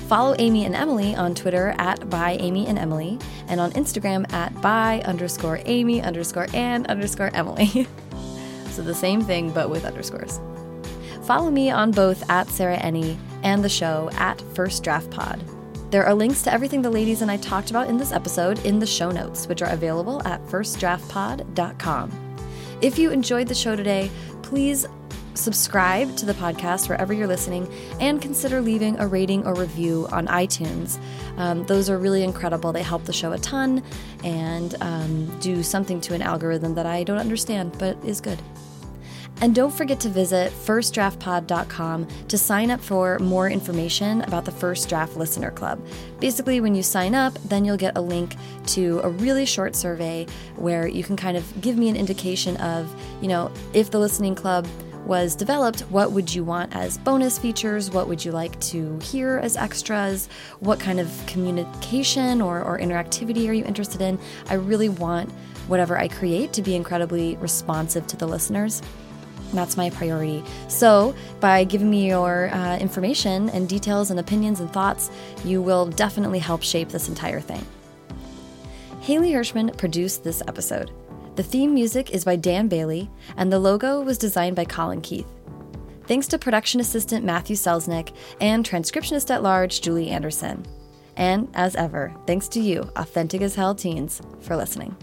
Speaker 1: Follow Amy and Emily on Twitter at by Amy and Emily, and on Instagram at by underscore Amy underscore and underscore Emily. so the same thing, but with underscores. Follow me on both at Sarah Enni and the show at First Draft Pod. There are links to everything the ladies and I talked about in this episode in the show notes, which are available at firstdraftpod.com. If you enjoyed the show today, please subscribe to the podcast wherever you're listening and consider leaving a rating or review on iTunes. Um, those are really incredible. They help the show a ton and um, do something to an algorithm that I don't understand, but is good. And don't forget to visit firstdraftpod.com to sign up for more information about the First Draft Listener Club. Basically, when you sign up, then you'll get a link to a really short survey where you can kind of give me an indication of, you know, if the listening club was developed, what would you want as bonus features? What would you like to hear as extras? What kind of communication or, or interactivity are you interested in? I really want whatever I create to be incredibly responsive to the listeners. That's my priority. So, by giving me your uh, information and details and opinions and thoughts, you will definitely help shape this entire thing. Haley Hirschman produced this episode. The theme music is by Dan Bailey, and the logo was designed by Colin Keith. Thanks to production assistant Matthew Selznick and transcriptionist at large Julie Anderson. And as ever, thanks to you, authentic as hell teens, for listening.